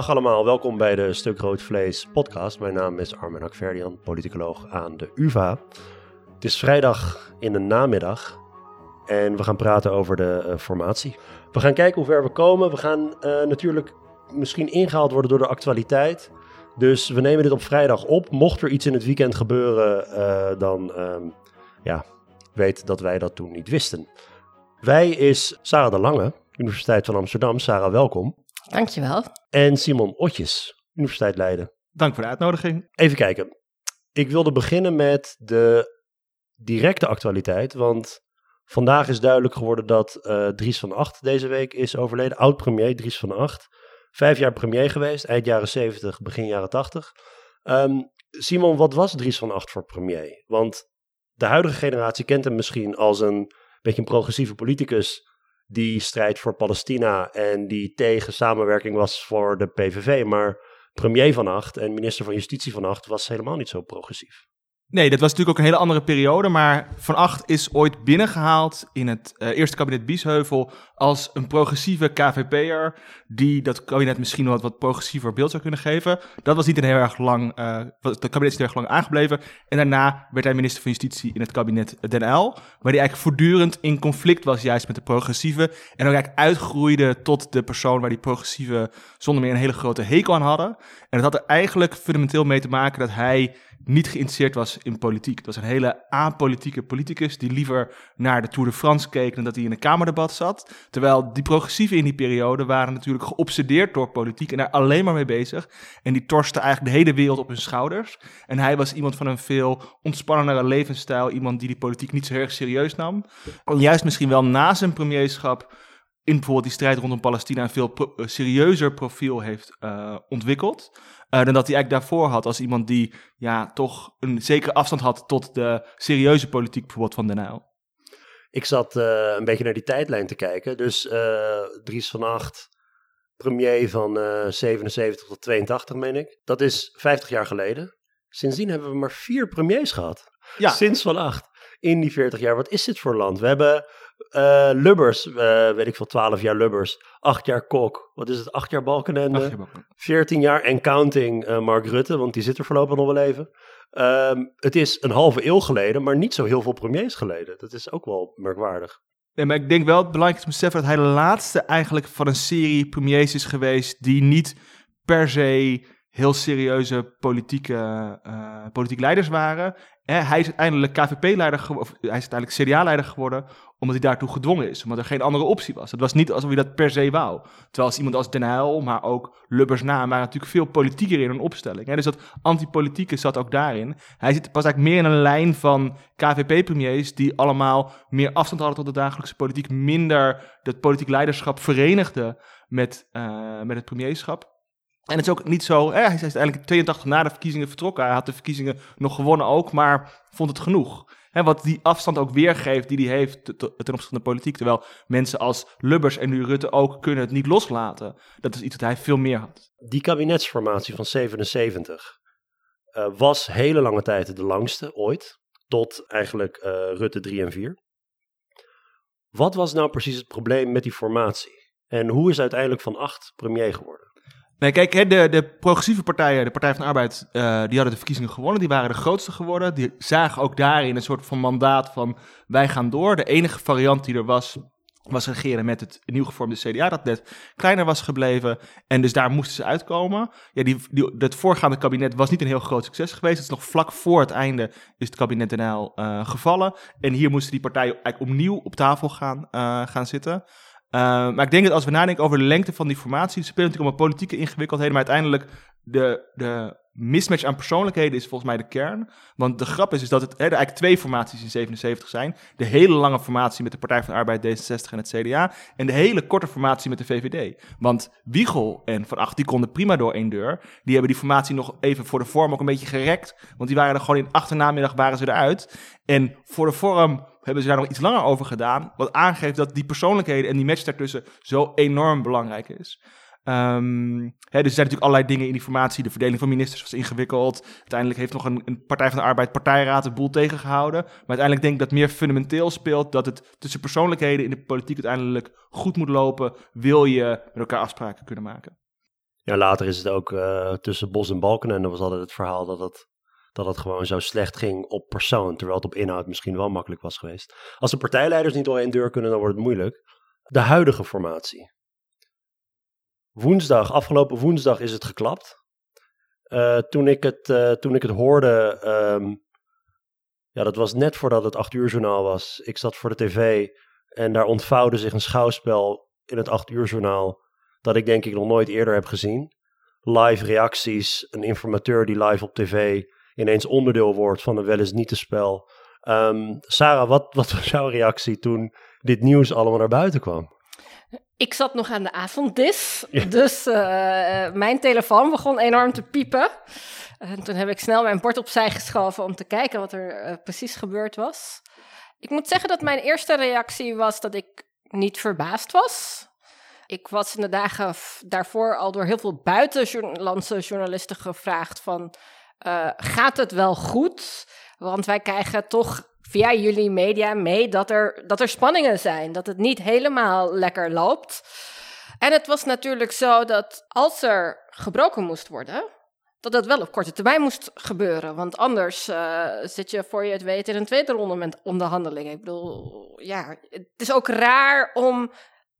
Dag allemaal, welkom bij de Stuk Rood Vlees podcast. Mijn naam is Armen Akverdian, politicoloog aan de UvA. Het is vrijdag in de namiddag en we gaan praten over de uh, formatie. We gaan kijken hoe ver we komen. We gaan uh, natuurlijk misschien ingehaald worden door de actualiteit. Dus we nemen dit op vrijdag op. Mocht er iets in het weekend gebeuren, uh, dan um, ja, weet dat wij dat toen niet wisten. Wij is Sarah de Lange, Universiteit van Amsterdam. Sarah, welkom. Dankjewel. En Simon Otjes, Universiteit Leiden. Dank voor de uitnodiging. Even kijken. Ik wilde beginnen met de directe actualiteit, want vandaag is duidelijk geworden dat uh, Dries van Acht deze week is overleden. Oud-premier Dries van Acht. Vijf jaar premier geweest, eind jaren 70, begin jaren 80. Um, Simon, wat was Dries van Acht voor premier? Want de huidige generatie kent hem misschien als een beetje een progressieve politicus die strijdt voor Palestina en die tegen samenwerking was voor de PVV. Maar premier van Acht en minister van Justitie van Acht was helemaal niet zo progressief. Nee, dat was natuurlijk ook een hele andere periode. Maar Van Acht is ooit binnengehaald in het uh, eerste kabinet Biesheuvel als een progressieve KVP'er die dat kabinet misschien wat, wat progressiever beeld zou kunnen geven. Dat was niet een heel erg lang, uh, het kabinet is niet erg lang aangebleven. En daarna werd hij minister van Justitie in het kabinet Den L, waar hij eigenlijk voortdurend in conflict was juist met de progressieve. En ook eigenlijk uitgroeide tot de persoon waar die progressieve zonder meer een hele grote hekel aan hadden. En dat had er eigenlijk fundamenteel mee te maken dat hij niet geïnteresseerd was in politiek. Het was een hele apolitieke politicus die liever naar de Tour de France keek dan dat hij in een kamerdebat zat. Terwijl die progressieven in die periode waren natuurlijk geobsedeerd door politiek en daar alleen maar mee bezig. En die torsten eigenlijk de hele wereld op hun schouders. En hij was iemand van een veel ontspannendere levensstijl, iemand die die politiek niet zo erg serieus nam. En juist misschien wel na zijn premierschap in bijvoorbeeld die strijd rondom Palestina een veel pro serieuzer profiel heeft uh, ontwikkeld. Uh, dan dat hij eigenlijk daarvoor had als iemand die ja, toch een zekere afstand had tot de serieuze politiek bijvoorbeeld van Den Uyl. Ik zat uh, een beetje naar die tijdlijn te kijken. Dus Dries van Acht, premier van 77 tot 82 meen ik. Dat is 50 jaar geleden. Sindsdien hebben we maar vier premiers gehad. Ja. Sinds van Acht. In die 40 jaar. Wat is dit voor land? We hebben uh, Lubbers, uh, weet ik veel, 12 jaar Lubbers. 8 jaar Kok. Wat is het? 8 jaar Balkenende. 8 jaar 14 jaar en counting uh, Mark Rutte, want die zit er voorlopig nog wel even. Um, het is een halve eeuw geleden, maar niet zo heel veel premiers geleden. Dat is ook wel merkwaardig. Nee, maar ik denk wel het belangrijk is te beseffen dat hij de laatste eigenlijk van een serie premiers is geweest die niet per se heel serieuze politieke, uh, politieke leiders waren. hij is uiteindelijk KVP-leider geworden, hij is uiteindelijk CDA-leider geworden, omdat hij daartoe gedwongen is, omdat er geen andere optie was. Het was niet alsof hij dat per se wou. Terwijl als iemand als Den Uyl, maar ook Lubbers na, waren natuurlijk veel politieker in een opstelling. Hè? Dus dat antipolitieke zat ook daarin. Hij zit pas eigenlijk meer in een lijn van KVP-premiers die allemaal meer afstand hadden tot de dagelijkse politiek, minder het politiek leiderschap verenigden met, uh, met het premierschap. En het is ook niet zo, eh, hij is uiteindelijk 82 na de verkiezingen vertrokken. Hij had de verkiezingen nog gewonnen ook, maar vond het genoeg. He, wat die afstand ook weergeeft die hij heeft ten opzichte van de politiek. Terwijl mensen als Lubbers en nu Rutte ook kunnen het niet loslaten. Dat is iets dat hij veel meer had. Die kabinetsformatie van 77 uh, was hele lange tijd de langste ooit. Tot eigenlijk uh, Rutte 3 en 4. Wat was nou precies het probleem met die formatie? En hoe is uiteindelijk Van Acht premier geworden? Nee, kijk, de, de progressieve partijen, de Partij van de Arbeid, uh, die hadden de verkiezingen gewonnen. Die waren de grootste geworden. Die zagen ook daarin een soort van mandaat van wij gaan door. De enige variant die er was, was regeren met het nieuw gevormde CDA, dat net kleiner was gebleven. En dus daar moesten ze uitkomen. Ja, die, het voorgaande kabinet was niet een heel groot succes geweest. Het is nog vlak voor het einde is het kabinet Uyl uh, gevallen. En hier moesten die partijen eigenlijk opnieuw op tafel gaan, uh, gaan zitten. Uh, maar ik denk dat als we nadenken over de lengte van die formatie, spelen natuurlijk allemaal politieke ingewikkeldheden, maar uiteindelijk de, de mismatch aan persoonlijkheden is volgens mij de kern. Want de grap is, is dat het, er eigenlijk twee formaties in 77 zijn. De hele lange formatie met de Partij van de Arbeid, D66 en het CDA. En de hele korte formatie met de VVD. Want Wiegel en Van Acht, die konden prima door één deur. Die hebben die formatie nog even voor de vorm ook een beetje gerekt. Want die waren er gewoon in achternamiddag waren ze eruit. En voor de vorm hebben ze daar nog iets langer over gedaan. Wat aangeeft dat die persoonlijkheden en die match daartussen zo enorm belangrijk is. Um, hè, dus er zijn natuurlijk allerlei dingen in die formatie. De verdeling van ministers was ingewikkeld. Uiteindelijk heeft nog een, een, Partij van de Arbeid partijraad de boel tegengehouden. Maar uiteindelijk denk ik dat meer fundamenteel speelt dat het tussen persoonlijkheden in de politiek uiteindelijk goed moet lopen. Wil je met elkaar afspraken kunnen maken. Ja, later is het ook uh, tussen Bos en Balken en er was altijd het verhaal dat het, dat het gewoon zo slecht ging op persoon, terwijl het op inhoud misschien wel makkelijk was geweest. Als de partijleiders niet door één deur kunnen, dan wordt het moeilijk. De huidige formatie. Woensdag, afgelopen woensdag is het geklapt. Uh, toen, ik het, uh, toen ik het hoorde, um, ja, dat was net voordat het 8 uur journaal was. Ik zat voor de tv en daar ontvouwde zich een schouwspel in het 8 uur journaal dat ik denk ik nog nooit eerder heb gezien. Live reacties, een informateur die live op tv ineens onderdeel wordt van een wel eens niet te spel. Um, Sarah, wat, wat was jouw reactie toen dit nieuws allemaal naar buiten kwam? Ik zat nog aan de avonddis, dus uh, mijn telefoon begon enorm te piepen. En toen heb ik snel mijn bord opzij geschoven om te kijken wat er uh, precies gebeurd was. Ik moet zeggen dat mijn eerste reactie was dat ik niet verbaasd was. Ik was in de dagen daarvoor al door heel veel buitenlandse journalisten gevraagd van... Uh, gaat het wel goed? Want wij krijgen toch via jullie media mee dat er, dat er spanningen zijn. Dat het niet helemaal lekker loopt. En het was natuurlijk zo dat als er gebroken moest worden, dat dat wel op korte termijn moest gebeuren. Want anders uh, zit je voor je het weet in een tweede ronde met onderhandelingen. Ik bedoel, ja, het is ook raar om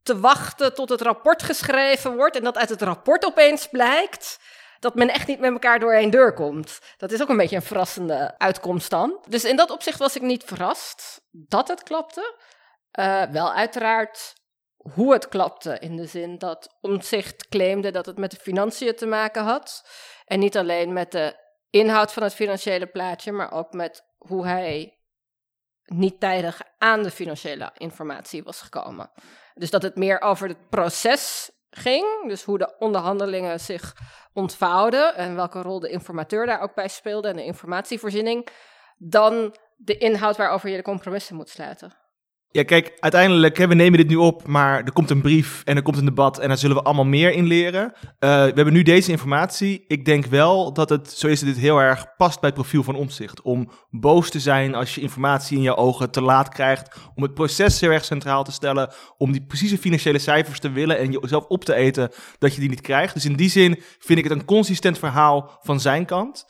te wachten tot het rapport geschreven wordt en dat uit het rapport opeens blijkt dat men echt niet met elkaar door één deur komt. Dat is ook een beetje een verrassende uitkomst dan. Dus in dat opzicht was ik niet verrast dat het klapte. Uh, wel uiteraard hoe het klapte, in de zin dat Omtzigt claimde dat het met de financiën te maken had. En niet alleen met de inhoud van het financiële plaatje, maar ook met hoe hij niet tijdig aan de financiële informatie was gekomen. Dus dat het meer over het proces ging, dus hoe de onderhandelingen zich ontvouwden en welke rol de informateur daar ook bij speelde en de informatievoorziening, dan de inhoud waarover je de compromissen moet sluiten. Ja, kijk, uiteindelijk, we nemen dit nu op, maar er komt een brief en er komt een debat en daar zullen we allemaal meer in leren. Uh, we hebben nu deze informatie. Ik denk wel dat het, zo is het, dit heel erg past bij het profiel van omzicht. Om boos te zijn als je informatie in je ogen te laat krijgt. Om het proces heel erg centraal te stellen. Om die precieze financiële cijfers te willen en jezelf op te eten dat je die niet krijgt. Dus in die zin vind ik het een consistent verhaal van zijn kant.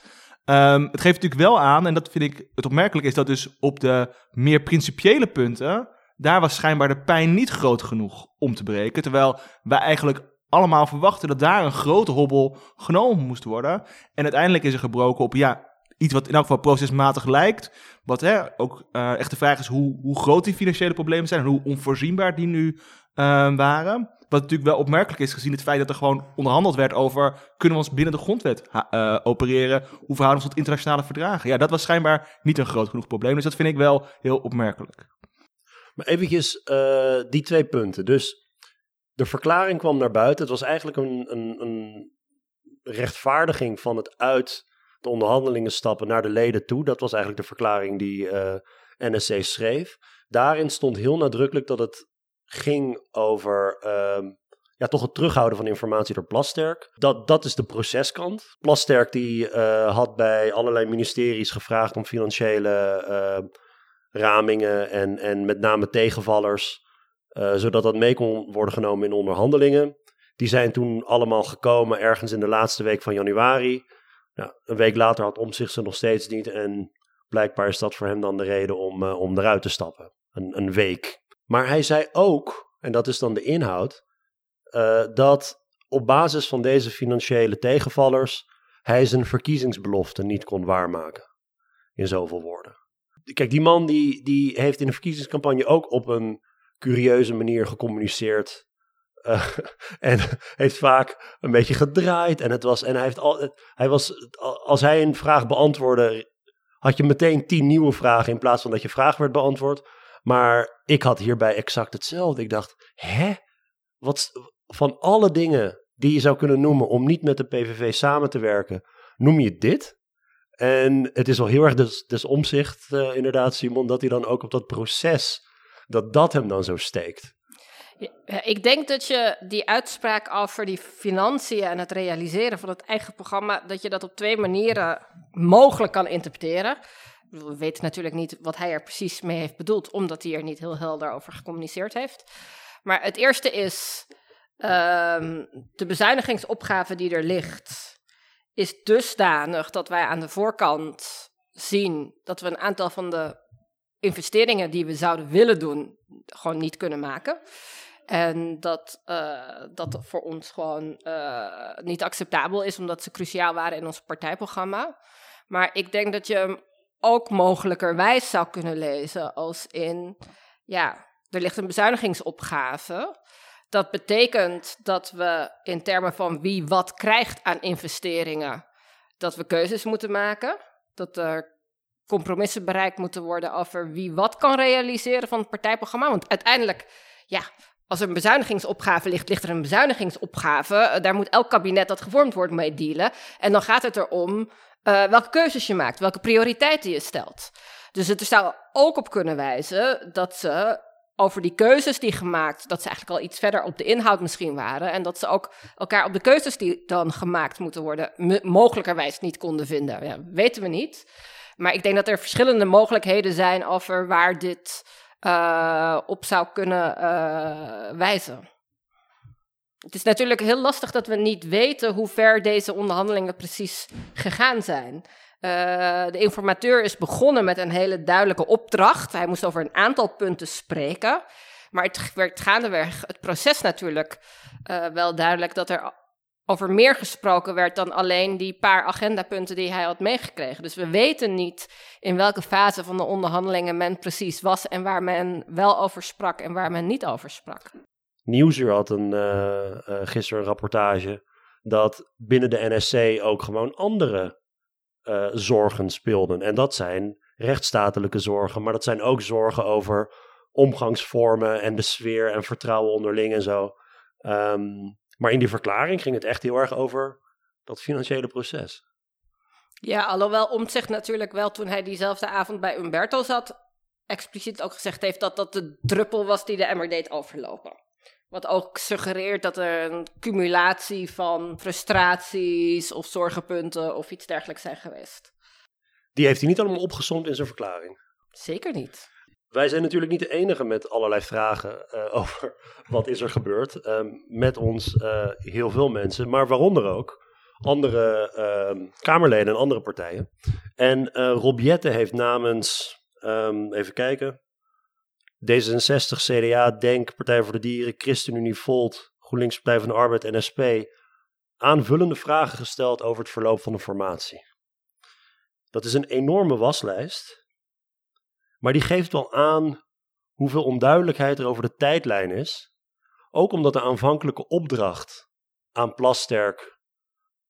Um, het geeft natuurlijk wel aan, en dat vind ik het opmerkelijk, is dat dus op de meer principiële punten, daar was schijnbaar de pijn niet groot genoeg om te breken. Terwijl wij eigenlijk allemaal verwachten dat daar een grote hobbel genomen moest worden. En uiteindelijk is er gebroken op, ja, iets wat in elk geval procesmatig lijkt. Wat hè, ook uh, echt de vraag is hoe, hoe groot die financiële problemen zijn en hoe onvoorzienbaar die nu uh, waren. Wat natuurlijk wel opmerkelijk is gezien het feit dat er gewoon onderhandeld werd over... kunnen we ons binnen de grondwet uh, opereren? Hoe verhouden we ons tot internationale verdragen? Ja, dat was schijnbaar niet een groot genoeg probleem. Dus dat vind ik wel heel opmerkelijk. Maar eventjes uh, die twee punten. Dus de verklaring kwam naar buiten. Het was eigenlijk een, een, een rechtvaardiging van het uit de onderhandelingen stappen naar de leden toe. Dat was eigenlijk de verklaring die uh, NSC schreef. Daarin stond heel nadrukkelijk dat het ging over uh, ja, toch het terughouden van informatie door Plasterk. Dat, dat is de proceskant. Plasterk die uh, had bij allerlei ministeries gevraagd om financiële uh, ramingen en, en met name tegenvallers, uh, zodat dat mee kon worden genomen in onderhandelingen. Die zijn toen allemaal gekomen ergens in de laatste week van januari. Nou, een week later had Omtzigt ze nog steeds niet en blijkbaar is dat voor hem dan de reden om, om eruit te stappen. Een, een week maar hij zei ook, en dat is dan de inhoud, uh, dat op basis van deze financiële tegenvallers hij zijn verkiezingsbelofte niet kon waarmaken. In zoveel woorden. Kijk, die man die, die heeft in de verkiezingscampagne ook op een curieuze manier gecommuniceerd. Uh, en heeft vaak een beetje gedraaid. En, het was, en hij, heeft al, hij was, als hij een vraag beantwoordde, had je meteen tien nieuwe vragen in plaats van dat je vraag werd beantwoord. Maar ik had hierbij exact hetzelfde. Ik dacht, hè? Wat, van alle dingen die je zou kunnen noemen om niet met de PVV samen te werken, noem je dit? En het is wel heel erg des, des omzicht, uh, inderdaad, Simon, dat hij dan ook op dat proces, dat dat hem dan zo steekt. Ik denk dat je die uitspraak over die financiën en het realiseren van het eigen programma, dat je dat op twee manieren mogelijk kan interpreteren we weten natuurlijk niet wat hij er precies mee heeft bedoeld, omdat hij er niet heel helder over gecommuniceerd heeft. Maar het eerste is, Ehm, de bezuinigingsopgave die er ligt is dusdanig dat wij aan de voorkant zien dat we een aantal van de investeringen die we zouden willen doen, gewoon niet kunnen maken. En dat uh, dat voor ons gewoon uh, niet acceptabel is, omdat ze cruciaal waren in ons partijprogramma. Maar ik denk dat je ook mogelijkerwijs zou kunnen lezen als in, ja, er ligt een bezuinigingsopgave. Dat betekent dat we in termen van wie wat krijgt aan investeringen, dat we keuzes moeten maken. Dat er compromissen bereikt moeten worden over wie wat kan realiseren van het partijprogramma. Want uiteindelijk, ja, als er een bezuinigingsopgave ligt, ligt er een bezuinigingsopgave. Eh, daar moet elk kabinet dat gevormd wordt mee dealen. En dan gaat het erom uh, welke keuzes je maakt, welke prioriteiten je stelt. Dus het zou ook op kunnen wijzen dat ze over die keuzes die gemaakt, dat ze eigenlijk al iets verder op de inhoud misschien waren. En dat ze ook elkaar op de keuzes die dan gemaakt moeten worden, mogelijkerwijs niet konden vinden. Ja, weten we niet. Maar ik denk dat er verschillende mogelijkheden zijn over waar dit uh, op zou kunnen uh, wijzen. Het is natuurlijk heel lastig dat we niet weten hoe ver deze onderhandelingen precies gegaan zijn. Uh, de informateur is begonnen met een hele duidelijke opdracht. Hij moest over een aantal punten spreken. Maar het werd gaandeweg het proces natuurlijk uh, wel duidelijk dat er over meer gesproken werd dan alleen die paar agendapunten die hij had meegekregen. Dus we weten niet in welke fase van de onderhandelingen men precies was en waar men wel over sprak en waar men niet over sprak. Nieuwsuur had een, uh, uh, gisteren een rapportage dat binnen de NSC ook gewoon andere uh, zorgen speelden. En dat zijn rechtsstatelijke zorgen, maar dat zijn ook zorgen over omgangsvormen en de sfeer en vertrouwen onderling en zo. Um, maar in die verklaring ging het echt heel erg over dat financiële proces. Ja, alhoewel Omtzigt natuurlijk wel toen hij diezelfde avond bij Umberto zat, expliciet ook gezegd heeft dat dat de druppel was die de emmer deed overlopen. Wat ook suggereert dat er een cumulatie van frustraties of zorgenpunten of iets dergelijks zijn geweest. Die heeft hij niet allemaal opgezond in zijn verklaring. Zeker niet. Wij zijn natuurlijk niet de enige met allerlei vragen uh, over wat is er gebeurd. Uh, met ons uh, heel veel mensen, maar waaronder ook andere ehm, Kamerleden en andere partijen. En Rob Jette heeft namens, um, even kijken, D66, CDA, DENK, Partij voor de Dieren, ChristenUnie, Volt, GroenLinks, Partij van de Arbeid en SP aanvullende vragen gesteld over het verloop van de formatie. Dat is een enorme waslijst. Maar die geeft wel aan hoeveel onduidelijkheid er over de tijdlijn is. Ook omdat de aanvankelijke opdracht aan Plasterk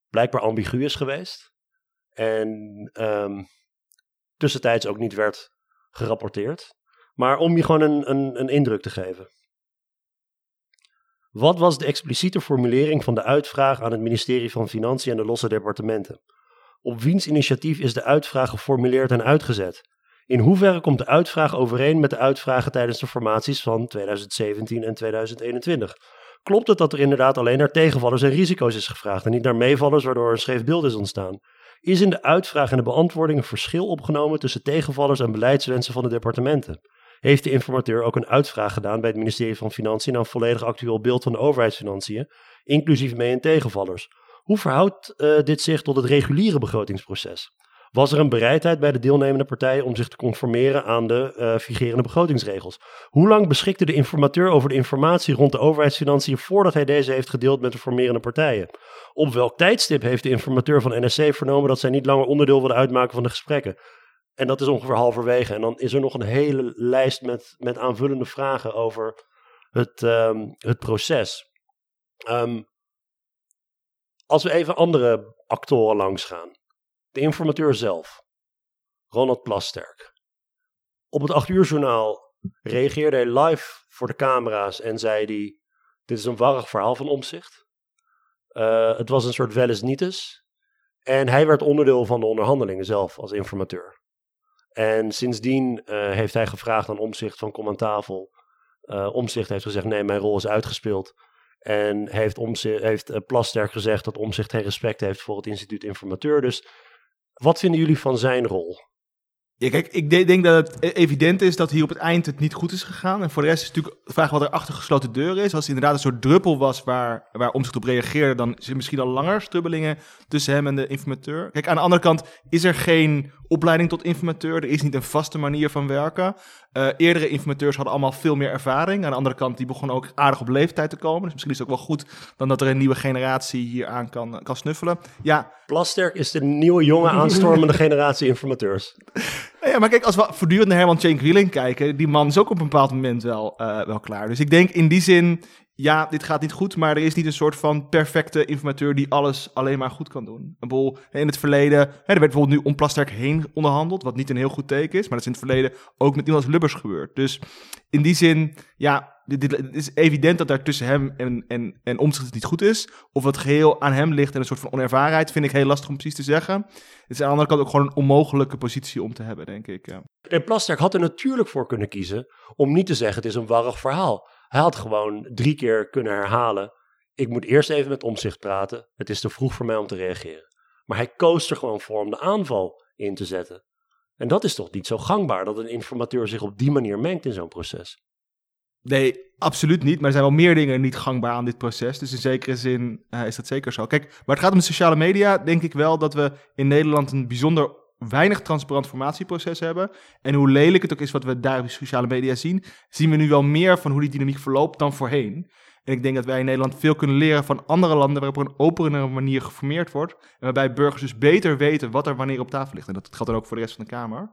blijkbaar ambigu is geweest. En um, tussentijds ook niet werd gerapporteerd. Maar om je gewoon een, een, een indruk te geven. Wat was de expliciete formulering van de uitvraag aan het ministerie van Financiën en de losse departementen? Op wiens initiatief is de uitvraag geformuleerd en uitgezet? In hoeverre komt de uitvraag overeen met de uitvragen tijdens de formaties van 2017 en 2021? Klopt het dat er inderdaad alleen naar tegenvallers en risico's is gevraagd en niet naar meevallers, waardoor een scheef beeld is ontstaan? Is in de uitvraag en de beantwoording een verschil opgenomen tussen tegenvallers en beleidswensen van de departementen? Heeft de informateur ook een uitvraag gedaan bij het ministerie van Financiën naar een volledig actueel beeld van de overheidsfinanciën, inclusief mee- en tegenvallers? Hoe verhoudt uh, dit zich tot het reguliere begrotingsproces? was er een bereidheid bij de deelnemende partijen om zich te conformeren aan de uh, vigerende begrotingsregels. Hoe lang beschikte de informateur over de informatie rond de overheidsfinanciën voordat hij deze heeft gedeeld met de formerende partijen? Op welk tijdstip heeft de informateur van NSC vernomen dat zij niet langer onderdeel wilden uitmaken van de gesprekken? En dat is ongeveer halverwege. En dan is er nog een hele lijst met, met aanvullende vragen over het, um, het proces. Um, als we even andere actoren langs gaan. De informateur zelf, Ronald Plasterk. Op het 8 uur journaal reageerde hij live voor de camera's en zei hij: Dit is een warrig verhaal van omzicht. Uh, het was een soort welles nietes. En hij werd onderdeel van de onderhandelingen zelf als informateur. En sindsdien uh, heeft hij gevraagd aan Omzicht van Kom aan tafel. Uh, Omzicht heeft gezegd: nee, mijn rol is uitgespeeld. En heeft, omzicht, heeft Plasterk gezegd dat Omzicht geen respect heeft voor het instituut informateur. Dus wat vinden jullie van zijn rol Ja, kijk, ik de- denk dat het e- evident is dat hier op het eind het niet goed is gegaan. En voor de rest is natuurlijk de vraag wat er achter gesloten deuren is. Als het inderdaad een soort druppel was waar, waar Omtzigt op reageerde, dan is er misschien al langer strubbelingen tussen hem en de informateur. Kijk, aan de andere kant is er geen opleiding tot informateur. Er is niet een vaste manier van werken. Eh, eerdere informateurs hadden allemaal veel meer ervaring. Aan de andere kant, die begonnen ook aardig op leeftijd te komen. Dus misschien is het ook wel goed dan dat er een nieuwe generatie hier aan kan, kan snuffelen. Ja, Plasterk is de nieuwe jonge aanstormende generatie informateurs. Ja, maar kijk, als we voortdurend naar Herman Cenk Wieling kijken, die man is ook op een bepaald moment wel, eh, wel klaar. Dus ik denk in die zin, ja, dit gaat niet goed, maar er is niet een soort van perfecte informateur die alles alleen maar goed kan doen. Een boel, in het verleden, hè, er werd bijvoorbeeld nu om Plasterk heen onderhandeld, wat niet een heel goed teken is, maar dat is in het verleden ook met iemand als Lubbers gebeurd. Dus in die zin, ja, dit, het is evident dat daar tussen hem en, en, en Omtzigt het niet goed is. Of het geheel aan hem ligt en een soort van onervarenheid, vind ik heel lastig om precies te zeggen. Het is aan de andere kant ook gewoon een onmogelijke positie om te hebben, denk ik. Ja. En Plasterk had er natuurlijk voor kunnen kiezen om niet te zeggen het is een warrig verhaal. Hij had gewoon drie keer kunnen herhalen. Ik moet eerst even met omzicht praten. Het is te vroeg voor mij om te reageren. Maar hij koos er gewoon voor om de aanval in te zetten. En dat is toch niet zo gangbaar dat een informateur zich op die manier mengt in zo'n proces. Nee, absoluut niet. Maar er zijn wel meer dingen niet gangbaar aan dit proces. Dus in zekere zin eh, is dat zeker zo. Kijk, maar het gaat om sociale media. Denk ik wel dat we in Nederland een bijzonder weinig transparant formatieproces hebben. En hoe lelijk het ook is wat we daar op sociale media zien, zien we nu wel meer van hoe die dynamiek verloopt dan voorheen. En ik denk dat wij in Nederland veel kunnen leren van andere landen waarop op een openere manier geformeerd wordt. En waarbij burgers dus beter weten wat er wanneer op tafel ligt. En dat geldt dan ook voor de rest van de Kamer.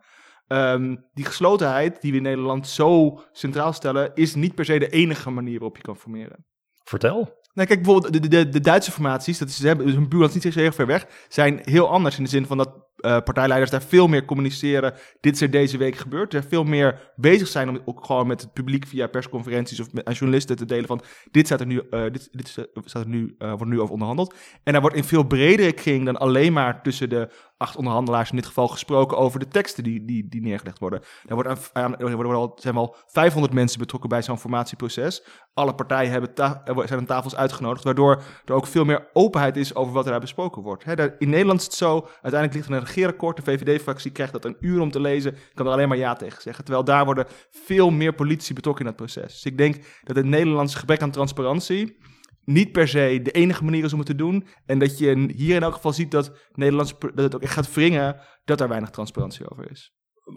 Ehm, die geslotenheid die we in Nederland zo centraal stellen, is niet per se de enige manier waarop je kan formeren. Vertel. Nou, kijk, bijvoorbeeld de, de, de Duitse formaties, dat is, ze hebben, dus hun buurland is niet zo heel ver weg, zijn heel anders in de zin van dat eh, partijleiders daar veel meer communiceren. Dit is er deze week gebeurd. Er veel meer bezig zijn om ook gewoon met het publiek via persconferenties of met, aan journalisten te delen van dit staat er nu, eh, dit, dit staat er nu, eh, wordt nu over onderhandeld. En daar wordt in veel bredere kring dan alleen maar tussen de acht onderhandelaars in dit geval gesproken over de teksten die, die, die neergelegd worden. Daar wordt aan, er worden al, zijn wel 500 mensen betrokken bij zo'n formatieproces. Alle partijen hebben er zijn aan tafels uitgenodigd, waardoor er ook veel meer openheid is over wat er daar besproken wordt. In Nederland is het zo, uiteindelijk ligt er een regeerakkoord, de VVD-fractie krijgt dat een uur om te lezen, kan er alleen maar ja tegen zeggen. Terwijl daar worden veel meer politici betrokken in dat proces. Dus ik denk dat het Nederlandse gebrek aan transparantie niet per se de enige manier is om het te doen. En dat je hier in elk geval ziet dat, Nederlands, dat het ook echt gaat wringen dat er weinig transparantie over is.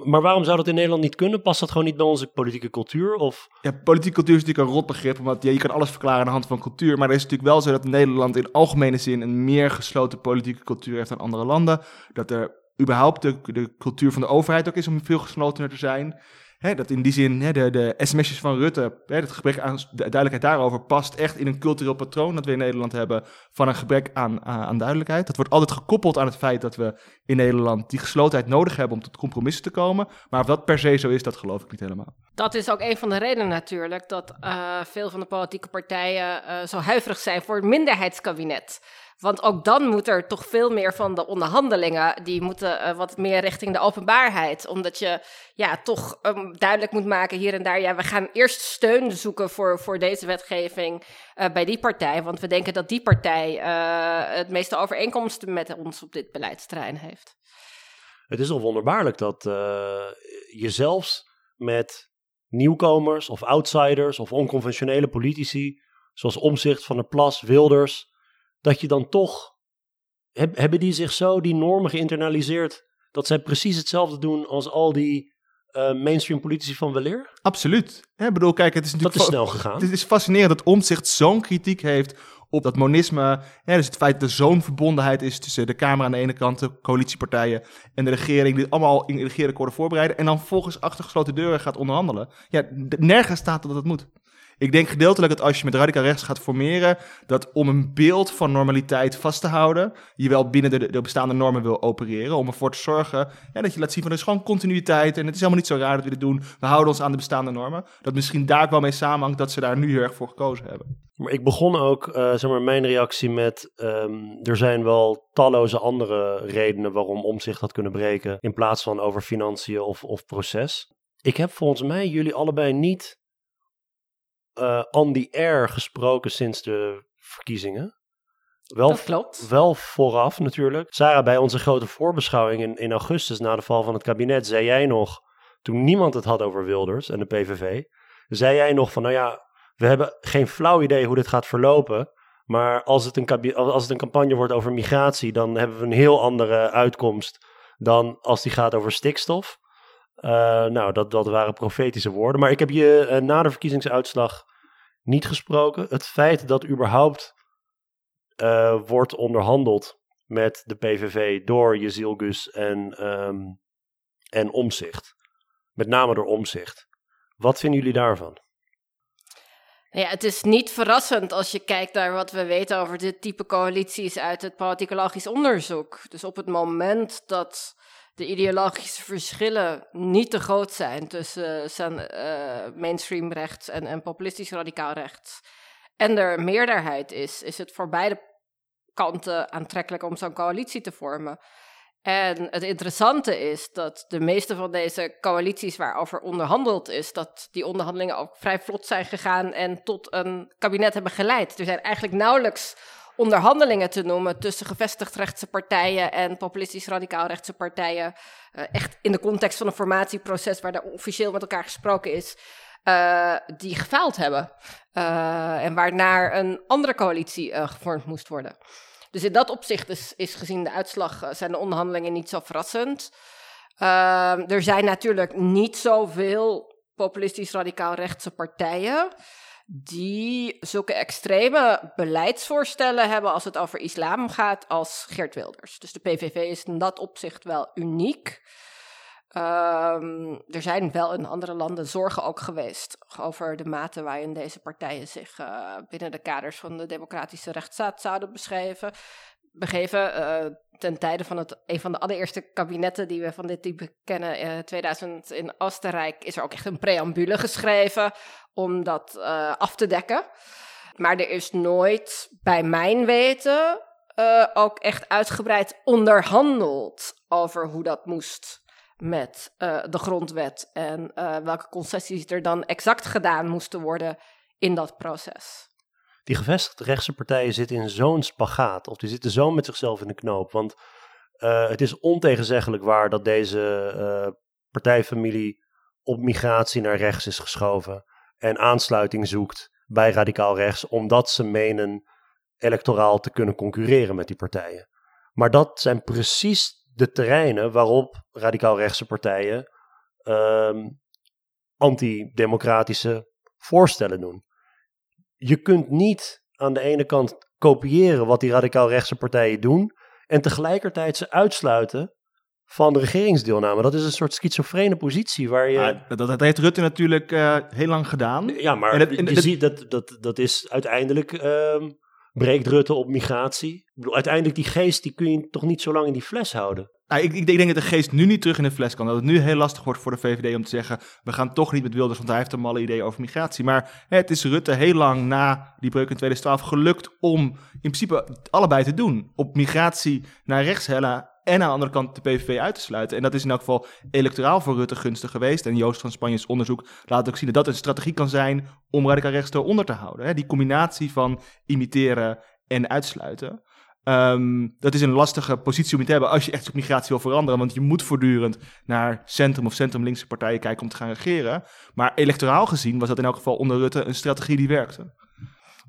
Maar waarom zou dat in Nederland niet kunnen? Past dat gewoon niet bij onze politieke cultuur? Of Ja, politieke cultuur is natuurlijk een rot begrip, omdat ja, je kan alles verklaren aan de hand van cultuur. Maar er is natuurlijk wel zo dat Nederland in algemene zin een meer gesloten politieke cultuur heeft dan andere landen. Dat er überhaupt de, de cultuur van de overheid ook is om veel geslotener te zijn. Hè, dat in die zin hè, de, de sms'jes van Rutte, hè, het gebrek aan de duidelijkheid daarover, past echt in een cultureel patroon dat we in Nederland hebben van een gebrek aan, aan, aan duidelijkheid. Dat wordt altijd gekoppeld aan het feit dat we in Nederland die geslotenheid nodig hebben om tot compromissen te komen. Maar of dat per se zo is, dat geloof ik niet helemaal. Dat is ook een van de redenen natuurlijk dat eh, veel van de politieke partijen eh, zo huiverig zijn voor het minderheidskabinet. Want ook dan moet er toch veel meer van de onderhandelingen, die moeten eh, wat meer richting de openbaarheid. Omdat je ja, toch ehm, duidelijk moet maken hier en daar, ja, we gaan eerst steun zoeken voor, voor deze wetgeving eh, bij die partij. Want we denken dat die partij eh, het meeste overeenkomsten met ons op dit beleidsterrein heeft. Het is al wonderbaarlijk dat je zelfs met nieuwkomers of outsiders of onconventionele politici, zoals Omzicht van der Plas, Wilders, dat je dan toch, heb, hebben die zich zo die normen geïnternaliseerd, dat zij precies hetzelfde doen als al die eh, mainstream politici van weleer? Absoluut. Ik bedoel, kijk, het is Dat natuurlijk is fa- snel gegaan. Het is fascinerend dat Omtzigt zo'n kritiek heeft op dat monisme. Hè, dus het feit dat er zo'n verbondenheid is tussen de Kamer aan de ene kant, de coalitiepartijen en de regering, die allemaal in regeerakkoorden voorbereiden. En dan volgens achter gesloten deuren gaat onderhandelen. Ja, nergens staat dat dat moet. Ik denk gedeeltelijk dat als je met radicaal rechts gaat formeren, dat om een beeld van normaliteit vast te houden, je wel binnen de, de bestaande normen wil opereren. Om ervoor te zorgen ja, dat je laat zien van er is gewoon continuïteit en het is helemaal niet zo raar dat we dit doen. We houden ons aan de bestaande normen. Dat misschien daar ook wel mee samenhangt dat ze daar nu heel erg voor gekozen hebben. Maar ik begon ook, eh, zeg maar, mijn reactie met, ehm, er zijn wel talloze andere redenen waarom omzicht had kunnen breken, in plaats van over financiën of, of proces. Ik heb volgens mij jullie allebei niet eh, on the air gesproken sinds de verkiezingen. Wel, Dat klopt. wel vooraf natuurlijk. Sarah, bij onze grote voorbeschouwing in, in augustus na de val van het kabinet, zei jij nog, toen niemand het had over Wilders en de PVV, zei jij nog van, nou ja, we hebben geen flauw idee hoe dit gaat verlopen. Maar als het, een als het een campagne wordt over migratie, dan hebben we een heel andere uitkomst dan als die gaat over stikstof. Eh, nou, dat, dat waren profetische woorden. Maar ik heb je eh, na de verkiezingsuitslag niet gesproken. Het feit dat überhaupt eh, wordt onderhandeld met de PVV door Jeziel Gus en, ehm en Omzicht. Met name door Omzicht. Wat vinden jullie daarvan? Ja, het is niet verrassend als je kijkt naar wat we weten over dit type coalities uit het politicologisch onderzoek. Dus op het moment dat de ideologische verschillen niet te groot zijn tussen zijn, eh, mainstream rechts en, en populistisch radicaal rechts, en er meerderheid is, is het voor beide kanten aantrekkelijk om zo'n coalitie te vormen. En het interessante is dat de meeste van deze coalities waarover onderhandeld is, dat die onderhandelingen ook vrij vlot zijn gegaan en tot een kabinet hebben geleid. Er zijn eigenlijk nauwelijks onderhandelingen te noemen tussen gevestigd rechtse partijen en populistisch radicaal rechtse partijen. eh, echt in de context van een formatieproces waar er officieel met elkaar gesproken is, eh, die gefaald hebben. Eh, en waarnaar een andere coalitie gevormd moest worden. Dus in dat opzicht is, is gezien de uitslag zijn de onderhandelingen niet zo verrassend. Ehm, er zijn natuurlijk niet zoveel populistisch radicaal rechtse partijen die zulke extreme beleidsvoorstellen hebben als het over islam gaat als Geert Wilders. Dus de PVV is in dat opzicht wel uniek. Ehm, er zijn wel in andere landen zorgen ook geweest over de mate waarin deze partijen zich eh, binnen de kaders van de democratische rechtsstaat zouden beschrijven, begeven. Eh, ten tijde van het, een van de allereerste kabinetten die we van dit type kennen, eh 2000 in Oostenrijk, is er ook echt een preambule geschreven om dat eh, af te dekken. Maar er is nooit, bij mijn weten, ook echt uitgebreid onderhandeld over hoe dat moest met de grondwet en welke concessies er dan exact gedaan moesten worden in dat proces. Die gevestigde rechtse partijen zitten in zo'n spagaat, of die zitten zo met zichzelf in de knoop. Want eh, het is ontegenzeggelijk waar dat deze eh, partijfamilie op migratie naar rechts is geschoven en aansluiting zoekt bij radicaal rechts, omdat ze menen electoraal te kunnen concurreren met die partijen. Maar dat zijn precies de terreinen waarop radicaal rechtse partijen ehm, antidemocratische voorstellen doen. Je kunt niet aan de ene kant kopiëren wat die radicaal rechtse partijen doen en tegelijkertijd ze uitsluiten van de regeringsdeelname. Dat is een soort schizofrene positie waar je... Dat, dat heeft Rutte natuurlijk eh, heel lang gedaan. Ja, maar En het- en je het- ziet dat, dat dat is uiteindelijk ehm, breekt Rutte op migratie. Ik bedoel, uiteindelijk die geest die kun je toch niet zo lang in die fles houden. Nou, ik, ik denk dat de geest nu niet terug in de fles kan. Dat het nu heel lastig wordt voor de VVD om te zeggen... we gaan toch niet met Wilders, want hij heeft een malle idee over migratie. Maar hè, het is Rutte heel lang na die breuk in 2012 gelukt om in principe allebei te doen. Op migratie naar rechts en aan de andere kant de PVV uit te sluiten. En dat is in elk geval electoraal voor Rutte gunstig geweest. En Joost van Spanjes onderzoek laat ook zien dat dat een strategie kan zijn... om radicaal rechts eronder te houden. Hè. Die combinatie van imiteren en uitsluiten... Ehm, dat is een lastige positie om te hebben als je echt op migratie wil veranderen. Want je moet voortdurend naar centrum of centrum-linkse partijen kijken om te gaan regeren. Maar electoraal gezien was dat in elk geval onder Rutte een strategie die werkte.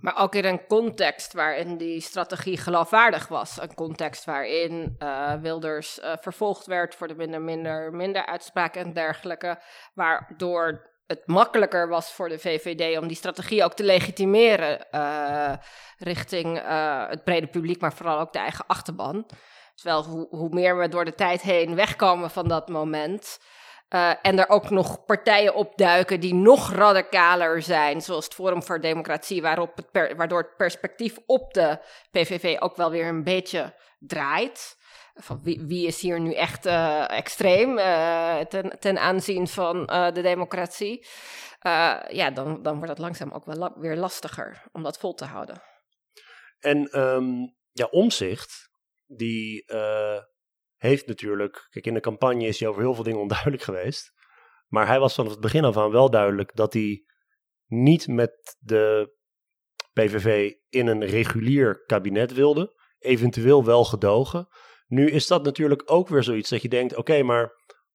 Maar ook in een context waarin die strategie geloofwaardig was. Een context waarin eh, Wilders eh, vervolgd werd voor de minder, minder, minder uitspraken en dergelijke. Waardoor het makkelijker was voor de VVD om die strategie ook te legitimeren eh, richting het brede publiek, maar vooral ook de eigen achterban. Terwijl hoe, hoe meer we door de tijd heen wegkomen van dat moment, eh, en er ook nog partijen opduiken die nog radicaler zijn, zoals het Forum voor Democratie, waarop het waardoor het perspectief op de PVV ook wel weer een beetje draait. Van wie, is hier nu echt eh, extreem eh, ten, aanzien van de democratie? Ja, dan, dan wordt het langzaam ook wel weer lastiger om dat vol te houden. En ehm, ja, Omzicht, die heeft natuurlijk... Kijk, in de campagne is hij over heel veel dingen onduidelijk geweest. Maar hij was vanaf het begin af aan wel duidelijk dat hij niet met de PVV in een regulier kabinet wilde, eventueel wel gedogen. Nu is dat natuurlijk ook weer zoiets dat je denkt: oké, maar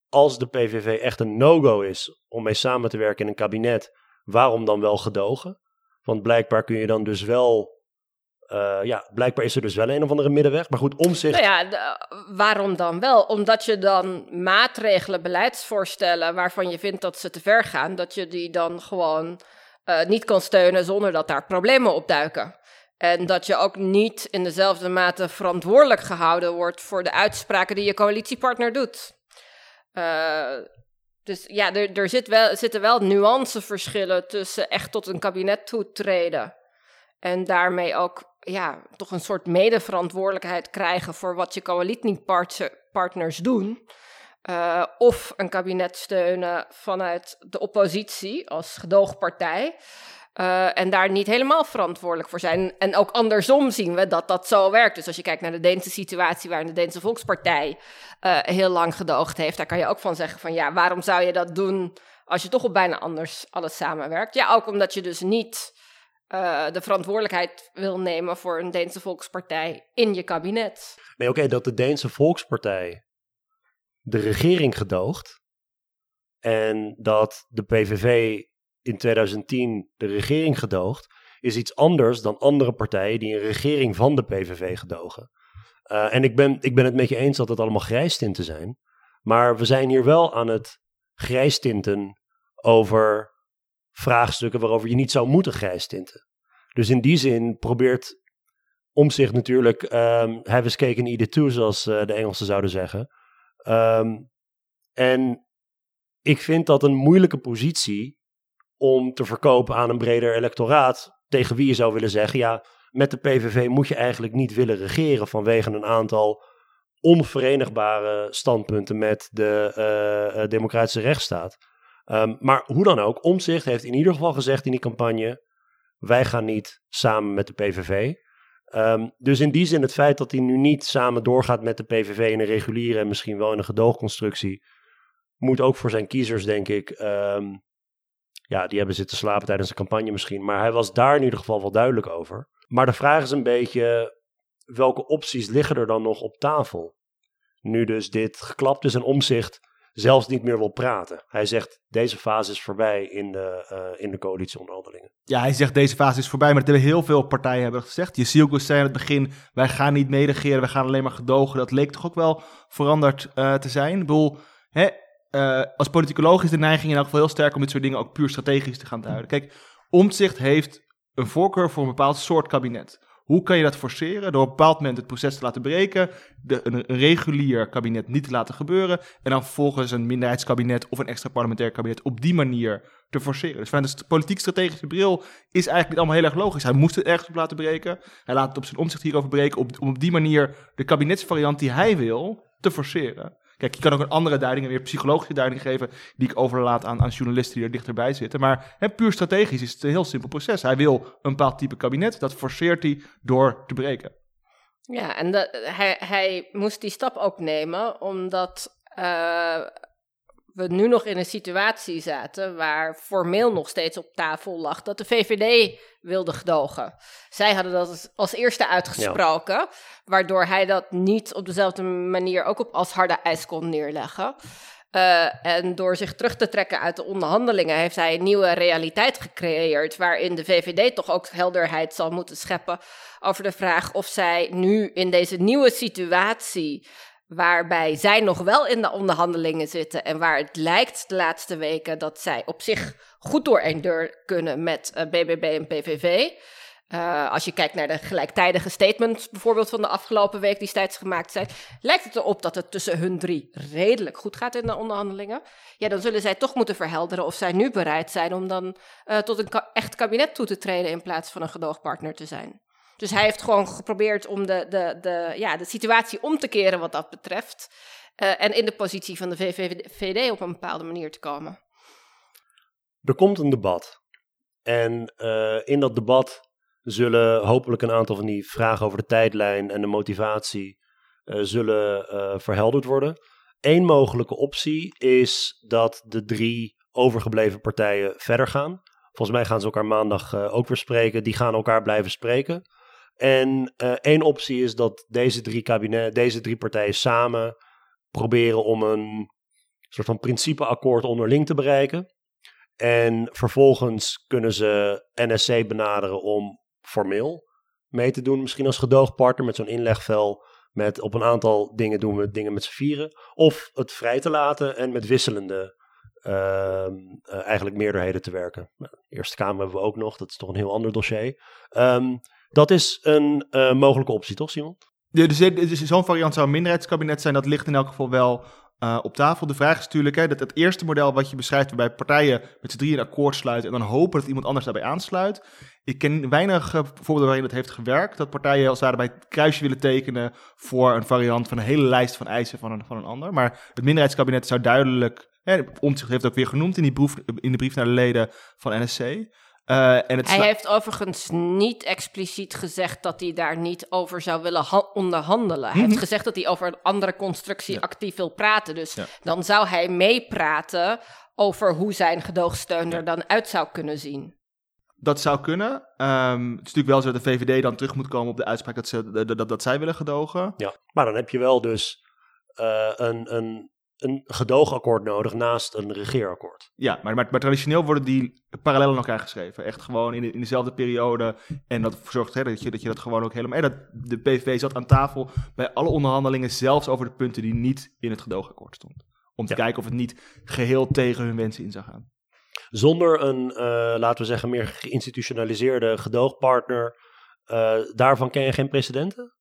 als de PVV echt een no-go is om mee samen te werken in een kabinet, waarom dan wel gedogen? Want blijkbaar kun je dan dus wel. Uh, ja, blijkbaar is er dus wel een of andere middenweg. Maar goed, omzicht. Nou ja, waarom dan wel? Omdat je dan maatregelen, beleidsvoorstellen waarvan je vindt dat ze te ver gaan, dat je die dan gewoon uh, niet kan steunen zonder dat daar problemen opduiken. En dat je ook niet in dezelfde mate verantwoordelijk gehouden wordt voor de uitspraken die je coalitiepartner doet. Uh, dus ja, er, er zit wel, zitten wel nuanceverschillen tussen echt tot een kabinet toetreden. En daarmee ook ja, toch een soort medeverantwoordelijkheid krijgen voor wat je coalitiepartners doen. Uh, of een kabinet steunen vanuit de oppositie als gedoogpartij. Uh, en daar niet helemaal verantwoordelijk voor zijn. En ook andersom zien we dat dat zo werkt. Dus als je kijkt naar de Deense situatie, waarin de Deense Volkspartij uh, heel lang gedoogd heeft, daar kan je ook van zeggen: van ja, waarom zou je dat doen als je toch op bijna anders alles samenwerkt? Ja, ook omdat je dus niet uh, de verantwoordelijkheid wil nemen voor een Deense Volkspartij in je kabinet. Nee, oké, dat de Deense Volkspartij de regering gedoogt en dat de PVV in 2010 de regering gedoogt, is iets anders dan andere partijen die een regering van de PVV gedogen. Uh, en ik ben, ik ben het met je eens dat het allemaal grijstinten zijn. Maar we zijn hier wel aan het grijstinten over vraagstukken waarover je niet zou moeten grijstinten. Dus in die zin probeert om zich natuurlijk um, have his cake and eat zoals uh, de Engelsen zouden zeggen. Um, en ik vind dat een moeilijke positie om te verkopen aan een breder electoraat. Tegen wie je zou willen zeggen, ja, met de PVV moet je eigenlijk niet willen regeren vanwege een aantal onverenigbare standpunten met de uh, democratische rechtsstaat. Um, maar hoe dan ook, Omzicht heeft in ieder geval gezegd in die campagne: wij gaan niet samen met de PVV. Um, dus in die zin, het feit dat hij nu niet samen doorgaat met de PVV in een reguliere en misschien wel in een gedoogconstructie, moet ook voor zijn kiezers, denk ik, um, ja, die hebben zitten slapen tijdens de campagne misschien. Maar hij was daar in ieder geval wel duidelijk over. Maar de vraag is een beetje, welke opties liggen er dan nog op tafel? Nu dus dit geklapt is en omzicht zelfs niet meer wil praten. Hij zegt, deze fase is voorbij in de, uh, in de coalitieonderhandelingen. Ja, hij zegt, deze fase is voorbij, maar dat hebben heel veel partijen hebben gezegd. Je ziet ook zei aan het begin, wij gaan niet meeregeren, wij gaan alleen maar gedogen. Dat leek toch ook wel veranderd uh, te zijn. Ik bedoel, hè, uh, als politicoloog is de neiging in elk geval heel sterk om dit soort dingen ook puur strategisch te gaan duiden. Kijk, Omtzigt heeft een voorkeur voor een bepaald soort kabinet. Hoe kan je dat forceren? Door op een bepaald moment het proces te laten breken, een, regulier kabinet niet te laten gebeuren, en dan vervolgens een minderheidskabinet of een extra parlementair kabinet op die manier te forceren. Dus vanuit de politiek-strategische bril is eigenlijk allemaal heel erg logisch. Hij moest het ergens op laten breken. Hij laat het op zijn omzicht hierover breken, om op die manier de kabinetsvariant die hij wil te forceren. Kijk, je kan ook een andere duiding, een meer psychologische duiding geven, die ik overlaat aan, aan journalisten die er dichterbij zitten. Maar hè, puur strategisch is het een heel simpel proces. Hij wil een bepaald type kabinet, dat forceert hij door te breken. Ja, en hij, hij moest die stap ook nemen, omdat uh, we nu nog in een situatie zaten waar formeel nog steeds op tafel lag dat de VVD wilde gedogen. Zij hadden dat als eerste uitgesproken, waardoor hij dat niet op dezelfde manier ook op als harde ijs kon neerleggen. Uh, en door zich terug te trekken uit de onderhandelingen heeft hij een nieuwe realiteit gecreëerd, waarin de VVD toch ook helderheid zal moeten scheppen over de vraag of zij nu in deze nieuwe situatie waarbij zij nog wel in de onderhandelingen zitten en waar het lijkt de laatste weken dat zij op zich goed door één deur kunnen met BBB eh, en PVV. Uh, als je kijkt naar de gelijktijdige statements, bijvoorbeeld van de afgelopen week die steeds gemaakt zijn, lijkt het erop dat het tussen hun drie redelijk goed gaat in de onderhandelingen. Ja, dan zullen zij toch moeten verhelderen of zij nu bereid zijn om dan uh, tot een echt kabinet toe te treden in plaats van een gedoogpartner te zijn. Dus hij heeft gewoon geprobeerd om de, de, de, ja, de situatie om te keren wat dat betreft. Uh, en in de positie van de VVD op een bepaalde manier te komen. Er komt een debat. En uh, in dat debat zullen hopelijk een aantal van die vragen over de tijdlijn en de motivatie uh, zullen verhelderd worden. Eén mogelijke optie is dat de drie overgebleven partijen verder gaan. Volgens mij gaan ze elkaar maandag eh, ook weer spreken. Die gaan elkaar blijven spreken. En eh, één optie is dat deze drie, kabinet, deze drie partijen samen proberen om een soort van principeakkoord onderling te bereiken. En vervolgens kunnen ze NSC benaderen om formeel mee te doen. Misschien als gedoogpartner met zo'n inlegvel. Met op een aantal dingen doen we dingen met z'n vieren. Of het vrij te laten en met wisselende ehm, eh, eigenlijk meerderheden te werken. Nou, de Eerste Kamer hebben we ook nog. Dat is toch een heel ander dossier. Ehm, dat is een eh, mogelijke optie, toch Simon? Ja, dus, zo'n variant zou een minderheidskabinet zijn. Dat ligt in elk geval wel eh, op tafel. De vraag is natuurlijk hè, dat het eerste model wat je beschrijft, waarbij partijen met z'n drieën een akkoord sluiten en dan hopen dat iemand anders daarbij aansluit. Ik ken weinig uh, voorbeelden waarin dat heeft gewerkt. Dat partijen als daarbij het kruisje willen tekenen voor een variant van een hele lijst van eisen van een, van een ander. Maar het minderheidskabinet zou duidelijk, hè, Omtzigt heeft het ook weer genoemd in, die brief, in de brief naar de leden van NSC. Uh, en het hij heeft overigens niet expliciet gezegd dat hij daar niet over zou willen onderhandelen. Hij mm -hmm. heeft gezegd dat hij over een andere constructie ja. actief wil praten. Dus ja. dan zou hij meepraten over hoe zijn gedoogsteun er dan uit zou kunnen zien. Dat zou kunnen. Um, het is natuurlijk wel zo dat de VVD dan terug moet komen op de uitspraak dat, ze, dat, dat, dat zij willen gedogen. Ja, maar dan heb je wel dus uh, een, een een gedoogakkoord nodig naast een regeerakkoord. Ja, maar, maar, maar, traditioneel worden die parallel aan elkaar geschreven. Echt gewoon in, de, in dezelfde periode. En dat zorgt hè, dat, je, dat je dat gewoon ook helemaal... dat de PVV zat aan tafel bij alle onderhandelingen... zelfs over de punten die niet in het gedoogakkoord stonden. Om te ja. kijken of het niet geheel tegen hun wensen in zou gaan. Zonder een, uh, laten we zeggen, meer geïnstitutionaliseerde gedoogpartner... Uh, daarvan ken je geen precedenten?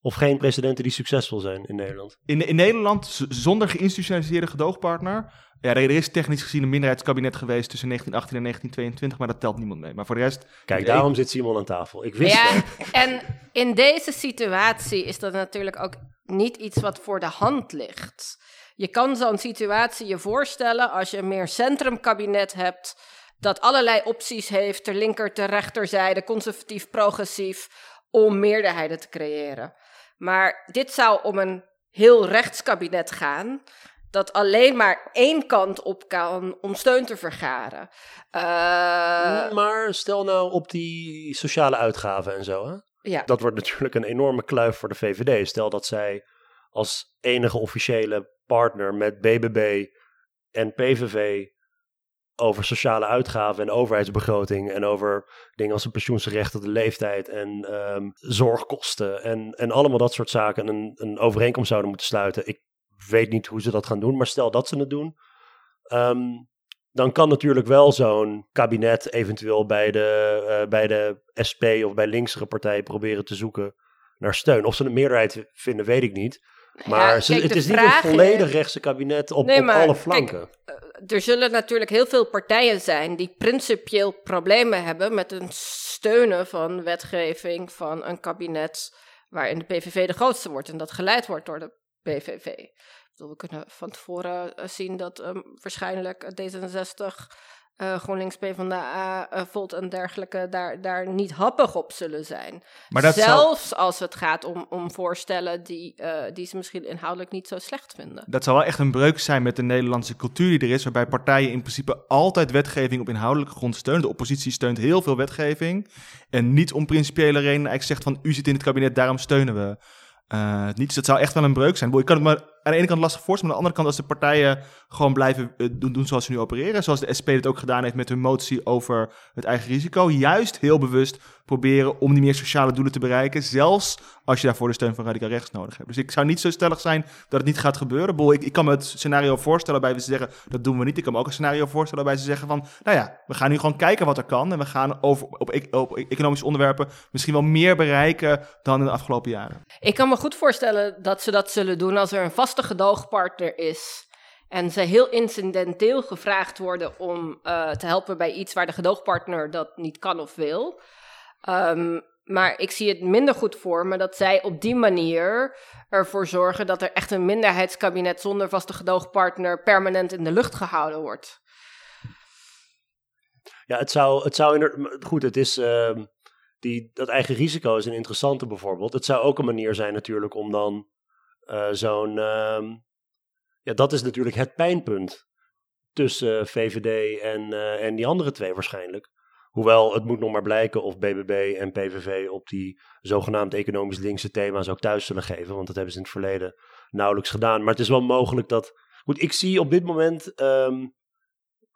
Of geen presidenten die succesvol zijn in Nederland? In, in Nederland, zonder geïnstitutionaliseerde gedoogpartner. Ja, er is technisch gezien een minderheidskabinet geweest tussen 1918 en 1922, maar dat telt niemand mee. Maar voor de rest. Kijk, daarom zit Simon aan tafel. Ik wist ja, het. En in deze situatie is dat natuurlijk ook niet iets wat voor de hand ligt. Je kan zo'n situatie je voorstellen als je een meer centrumkabinet hebt. Dat allerlei opties heeft, ter linker, ter rechterzijde, conservatief, progressief, om meerderheden te creëren. Maar dit zou om een heel rechtskabinet gaan. Dat alleen maar één kant op kan om steun te vergaren. Uh... Maar stel nou op die sociale uitgaven en zo. Hè? Ja. Dat wordt natuurlijk een enorme kluif voor de VVD. Stel dat zij als enige officiële partner met BBB en PVV over sociale uitgaven en overheidsbegroting en over dingen als een pensioensrecht de leeftijd en um, zorgkosten en, en allemaal dat soort zaken een, een overeenkomst zouden moeten sluiten. Ik weet niet hoe ze dat gaan doen, maar stel dat ze het doen, um, dan kan natuurlijk wel zo'n kabinet eventueel bij de, uh, bij de SP of bij linksere partijen proberen te zoeken naar steun. Of ze een meerderheid vinden, weet ik niet. Maar ja, ze, kijk, het is niet een volledig rechtse kabinet op, Nee, op maar alle kijk, flanken. Er zullen natuurlijk heel veel partijen zijn die principieel problemen hebben met het steunen van wetgeving van een kabinet waarin de PVV de grootste wordt en dat geleid wordt door de PVV. We kunnen van tevoren eh, zien dat um, waarschijnlijk D66, uh, GroenLinks, PvdA, uh, Volt en dergelijke daar, daar niet happig op zullen zijn. Maar dat Zelfs als het gaat om, om voorstellen die, eh, die ze misschien inhoudelijk niet zo slecht vinden. Dat zou wel echt een breuk zijn met de Nederlandse cultuur die er is, waarbij partijen in principe altijd wetgeving op inhoudelijke grond steunen. De oppositie steunt heel veel wetgeving en niet om principiële redenen eigenlijk zegt van u zit in het kabinet, daarom steunen we het niet. Dus dat zou echt wel een breuk zijn. Ik kan het me aan de ene kant lastig voorstellen, maar aan de andere kant als de partijen gewoon blijven eh, doen, zoals ze nu opereren, zoals de SP het ook gedaan heeft met hun motie over het eigen risico, juist heel bewust proberen om die meer sociale doelen te bereiken, zelfs als je daarvoor de steun van radicaal rechts nodig hebt. Dus ik zou niet zo stellig zijn dat het niet gaat gebeuren. Ik, ik kan me het scenario voorstellen waarbij ze zeggen, dat doen we niet. Ik kan me ook een scenario voorstellen waarbij ze zeggen van, nou ja, we gaan nu gewoon kijken wat er kan en we gaan over, op, op, op economische onderwerpen misschien wel meer bereiken dan in de afgelopen jaren. Ik kan me goed voorstellen dat ze dat zullen doen als er een vaste gedoogpartner is. En ze heel incidenteel gevraagd worden om uh, te helpen bij iets waar de gedoogpartner dat niet kan of wil. Um, maar ik zie het minder goed voor me dat zij op die manier ervoor zorgen dat er echt een minderheidskabinet zonder vaste gedoogpartner permanent in de lucht gehouden wordt. Ja, het zou, het zou inderdaad. Goed, het is. Uh, die, dat eigen risico is een interessante bijvoorbeeld. Het zou ook een manier zijn natuurlijk om dan uh, zo'n. Uh, ja, dat is natuurlijk het pijnpunt. tussen VVD en, eh, en die andere twee waarschijnlijk. Hoewel het moet nog maar blijken of BBB en PVV op die zogenaamd economisch linkse thema's ook thuis zullen geven. Want dat hebben ze in het verleden nauwelijks gedaan. Maar het is wel mogelijk dat. Goed, ik zie op dit moment ehm,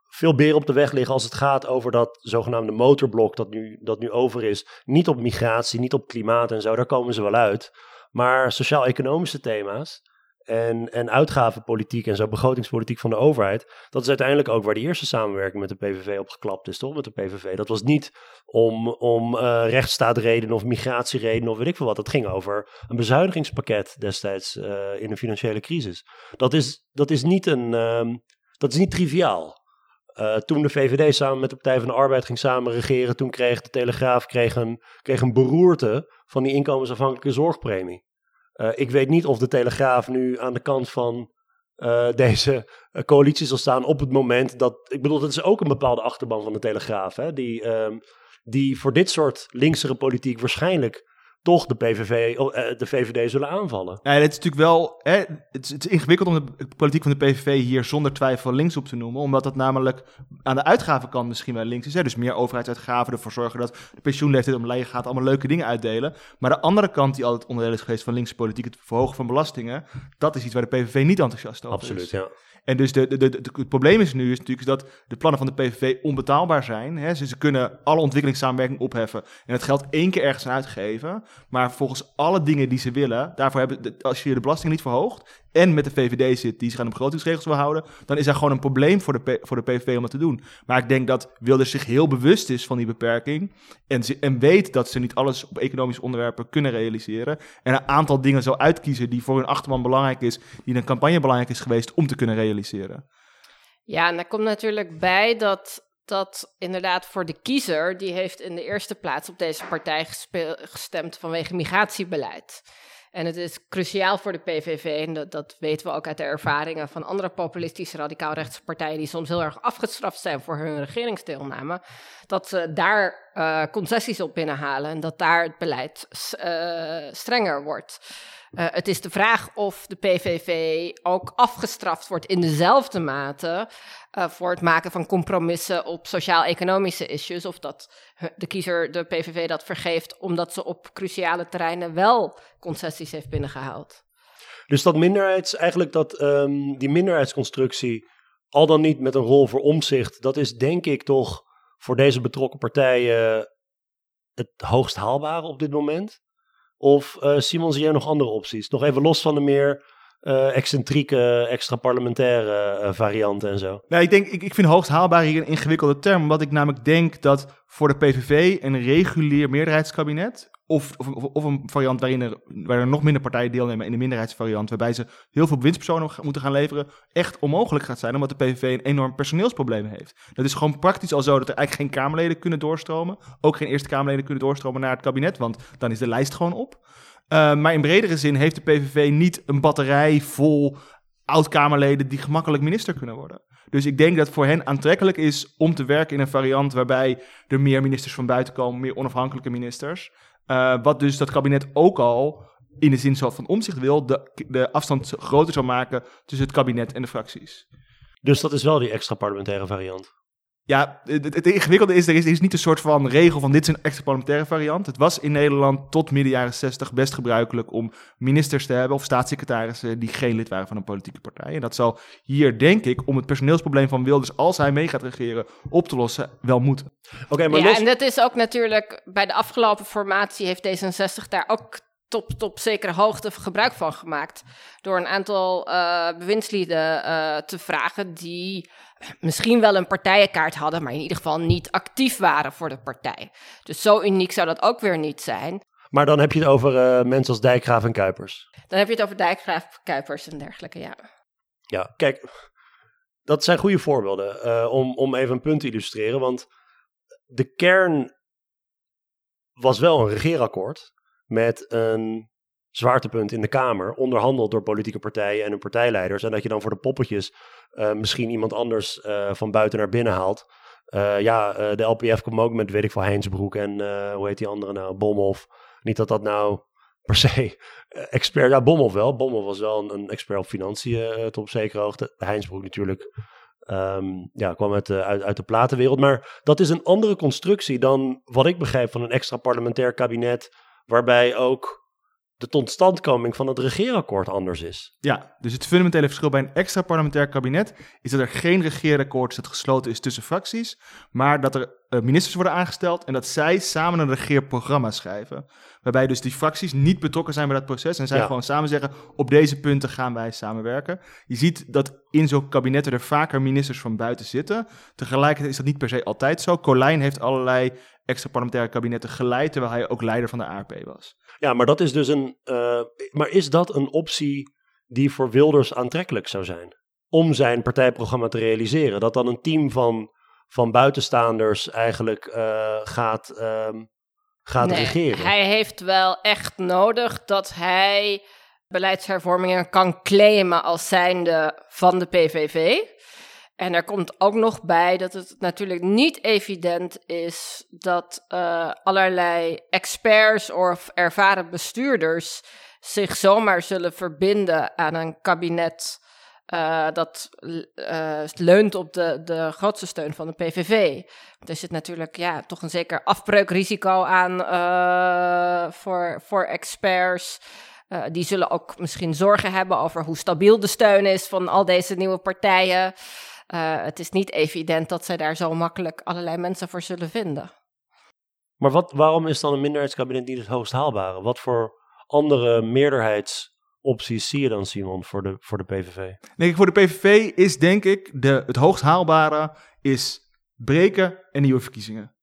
veel beren op de weg liggen als het gaat over dat zogenaamde motorblok dat nu, dat nu over is. Niet op migratie, niet op klimaat en zo, daar komen ze wel uit. Maar sociaal-economische thema's en, en uitgavenpolitiek en zo, begrotingspolitiek van de overheid. Dat is uiteindelijk ook waar de eerste samenwerking met de PVV op geklapt is, toch? Met de PVV. Dat was niet om, om uh, of migratieredenen of weet ik veel wat. Dat ging over een bezuinigingspakket destijds uh, in een financiële crisis. Dat is, dat is, niet, een, uh, dat is niet triviaal. Uh, toen de VVD samen met de Partij van de Arbeid ging samen regeren, toen kreeg de Telegraaf kreeg een, kreeg een beroerte van die inkomensafhankelijke zorgpremie. Uh, ik weet niet of de Telegraaf nu aan de kant van uh, deze coalitie zal staan op het moment dat. Ik bedoel, dat is ook een bepaalde achterban van de Telegraaf. Hè, die, uh, die voor dit soort linksere politiek waarschijnlijk toch de, PVV, de VVD zullen aanvallen. Ja, het is natuurlijk wel hè, het, is, het is ingewikkeld om de politiek van de PVV hier zonder twijfel links op te noemen, omdat dat namelijk aan de uitgavenkant misschien wel links is. Hè? Dus meer overheidsuitgaven, ervoor zorgen dat de pensioenleeftijd omlaag gaat, allemaal leuke dingen uitdelen. Maar de andere kant die altijd onderdeel is geweest van linkse politiek, het verhogen van belastingen, dat is iets waar de PVV niet enthousiast over Absoluut, is. ja. En dus de, de, de, het probleem is nu is natuurlijk dat de plannen van de PVV onbetaalbaar zijn. Hè? Ze, kunnen alle ontwikkelingssamenwerking opheffen en het geld één keer ergens uitgeven. Maar volgens alle dingen die ze willen, daarvoor hebben, als je de belasting niet verhoogt en met de VVD zit die zich aan de begrotingsregels wil houden, dan is er gewoon een probleem voor de, voor de PVV om dat te doen. Maar ik denk dat Wilders zich heel bewust is van die beperking en, en weet dat ze niet alles op economische onderwerpen kunnen realiseren. En een aantal dingen zal uitkiezen die voor hun achterban belangrijk is, die in een campagne belangrijk is geweest om te kunnen realiseren. Ja, en daar komt natuurlijk bij dat dat inderdaad voor de kiezer, die heeft in de eerste plaats op deze partij gestemd vanwege migratiebeleid. En het is cruciaal voor de PVV, en dat, dat, weten we ook uit de ervaringen van andere populistische radicaal-rechtse partijen die soms heel erg afgestraft zijn voor hun regeringsdeelname, dat ze daar uh, concessies op binnenhalen en dat daar het beleid uh, strenger wordt. Uh, het is de vraag of de PVV ook afgestraft wordt in dezelfde mate uh, voor het maken van compromissen op sociaal-economische issues. Of dat de kiezer de PVV dat vergeeft omdat ze op cruciale terreinen wel concessies heeft binnengehaald. Dus dat minderheids, eigenlijk dat, um, die minderheidsconstructie, al dan niet met een rol voor omzicht, dat is denk ik toch voor deze betrokken partijen het hoogst haalbare op dit moment. Of uh, Simon, zie jij nog andere opties? Nog even los van de meer uh, excentrieke, extra parlementaire uh, varianten en zo. Nou, ik, denk, ik, ik vind hoogst haalbaar hier een ingewikkelde term. Omdat ik namelijk denk dat voor de PVV een regulier meerderheidskabinet... Of, of, of, een variant waarin er, waar er nog minder partijen deelnemen in de minderheidsvariant, waarbij ze heel veel winstpersonen moeten gaan leveren, echt onmogelijk gaat zijn, omdat de PVV een enorm personeelsprobleem heeft. Dat is gewoon praktisch al zo dat er eigenlijk geen Kamerleden kunnen doorstromen, ook geen Eerste Kamerleden kunnen doorstromen naar het kabinet, want dan is de lijst gewoon op. Uh, maar in bredere zin heeft de PVV niet een batterij vol oud-Kamerleden die gemakkelijk minister kunnen worden. Dus ik denk dat het voor hen aantrekkelijk is om te werken in een variant waarbij er meer ministers van buiten komen, meer onafhankelijke ministers. Uh, wat dus dat kabinet ook al in de zin van omzicht wil, de, de afstand groter zal maken tussen het kabinet en de fracties. Dus dat is wel die extra parlementaire variant. Ja, het, het, ingewikkelde is, er is, er is niet een soort van regel van dit is een extra parlementaire variant. Het was in Nederland tot midden jaren 60 best gebruikelijk om ministers te hebben of staatssecretarissen die geen lid waren van een politieke partij. En dat zal hier, denk ik, om het personeelsprobleem van Wilders, als hij mee gaat regeren, op te lossen, wel moeten. Oké, maar ja, los... en dat is ook natuurlijk, bij de afgelopen formatie heeft D66 daar ook tot, tot zekere hoogte gebruik van gemaakt. Door een aantal uh, bewindslieden uh, te vragen die misschien wel een partijenkaart hadden, maar in ieder geval niet actief waren voor de partij. Dus zo uniek zou dat ook weer niet zijn. Maar dan heb je het over uh, mensen als Dijkgraaf en Kuipers. Dan heb je het over Dijkgraaf, Kuipers en dergelijke, ja. Ja, kijk, dat zijn goede voorbeelden om, om even een punt te illustreren. Want de kern was wel een regeerakkoord met een zwaartepunt in de Kamer, onderhandeld door politieke partijen en hun partijleiders. En dat je dan voor de poppetjes uh, misschien iemand anders uh, van buiten naar binnen haalt. Uh, ja, de LPF komt ook met, weet ik veel, Heinsbroek en hoe heet die andere nou, Bomhoff. Niet dat dat nou per se expert, ja, Bomhoff wel. Bomhoff was wel een, een expert op financiën tot op zekere hoogte. Heinsbroek natuurlijk Ehm, ja, kwam uit uit, uit de platenwereld. Maar dat is een andere constructie dan wat ik begrijp van een extra parlementair kabinet. Waarbij ook de totstandkoming van het regeerakkoord anders is. Ja, dus het fundamentele verschil bij een extra parlementair kabinet is dat er geen regeerakkoord is dat gesloten is tussen fracties, maar dat er uh, ministers worden aangesteld en dat zij samen een regeerprogramma schrijven. Waarbij dus die fracties niet betrokken zijn bij dat proces en zij Ja. gewoon samen zeggen, op deze punten gaan wij samenwerken. Je ziet dat in zo'n kabinetten er vaker ministers van buiten zitten. Tegelijkertijd is dat niet per se altijd zo. Colijn heeft allerlei extra parlementaire kabinetten geleid, terwijl hij ook leider van de ARP was. Ja, maar dat is dus een. eh, maar is dat een optie die voor Wilders aantrekkelijk zou zijn? Om zijn partijprogramma te realiseren. Dat dan een team van, van buitenstaanders eigenlijk eh, gaat, ehm, gaat Nee, regeren. Hij heeft wel echt nodig dat hij beleidshervormingen kan claimen als zijnde van de PVV. En er komt ook nog bij dat het natuurlijk niet evident is dat eh, allerlei experts of ervaren bestuurders zich zomaar zullen verbinden aan een kabinet eh, dat eh, leunt op de, de grootste steun van de PVV. Er zit natuurlijk ja, toch een zeker afbreukrisico aan voor, voor experts. Die zullen ook misschien zorgen hebben over hoe stabiel de steun is van al deze nieuwe partijen. Eh, het is niet evident dat zij daar zo makkelijk allerlei mensen voor zullen vinden. Maar wat, waarom is dan een minderheidskabinet niet het hoogst haalbare? Wat voor andere meerderheidsopties zie je dan, Simon, voor de, voor de PVV? Nee, voor de PVV is denk ik de, het hoogst haalbare is breken en nieuwe verkiezingen.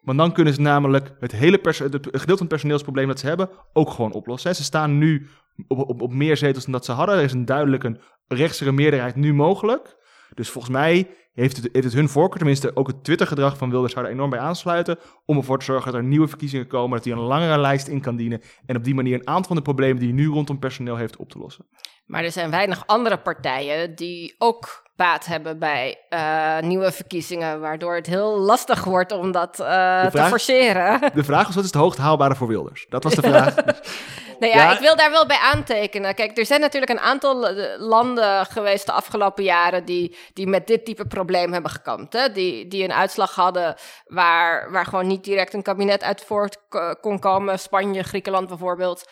Want dan kunnen ze namelijk het hele perso- het gedeelte van het personeelsprobleem dat ze hebben ook gewoon oplossen. Ze staan nu op, op, op meer zetels dan dat ze hadden. Er is een duidelijk een rechtsere meerderheid nu mogelijk. Dus volgens mij heeft het, heeft het hun voorkeur, tenminste ook het Twitter-gedrag van Wilders zou er enorm bij aansluiten, om ervoor te zorgen dat er nieuwe verkiezingen komen, dat hij een langere lijst in kan dienen en op die manier een aantal van de problemen die hij nu rondom personeel heeft op te lossen. Maar er zijn weinig andere partijen die ook baat hebben bij eh, nieuwe verkiezingen, waardoor het heel lastig wordt om dat eh, te forceren. De vraag was, wat is het hoogst haalbare voor Wilders? Dat was de vraag. Nou ja, Ja. ik wil daar wel bij aantekenen. Kijk, er zijn natuurlijk een aantal eh, landen geweest de afgelopen jaren die, die met dit type probleem hebben gekampt. Hè? Die, die een uitslag hadden waar, waar gewoon niet direct een kabinet uit voort kon komen. Spanje, Griekenland bijvoorbeeld.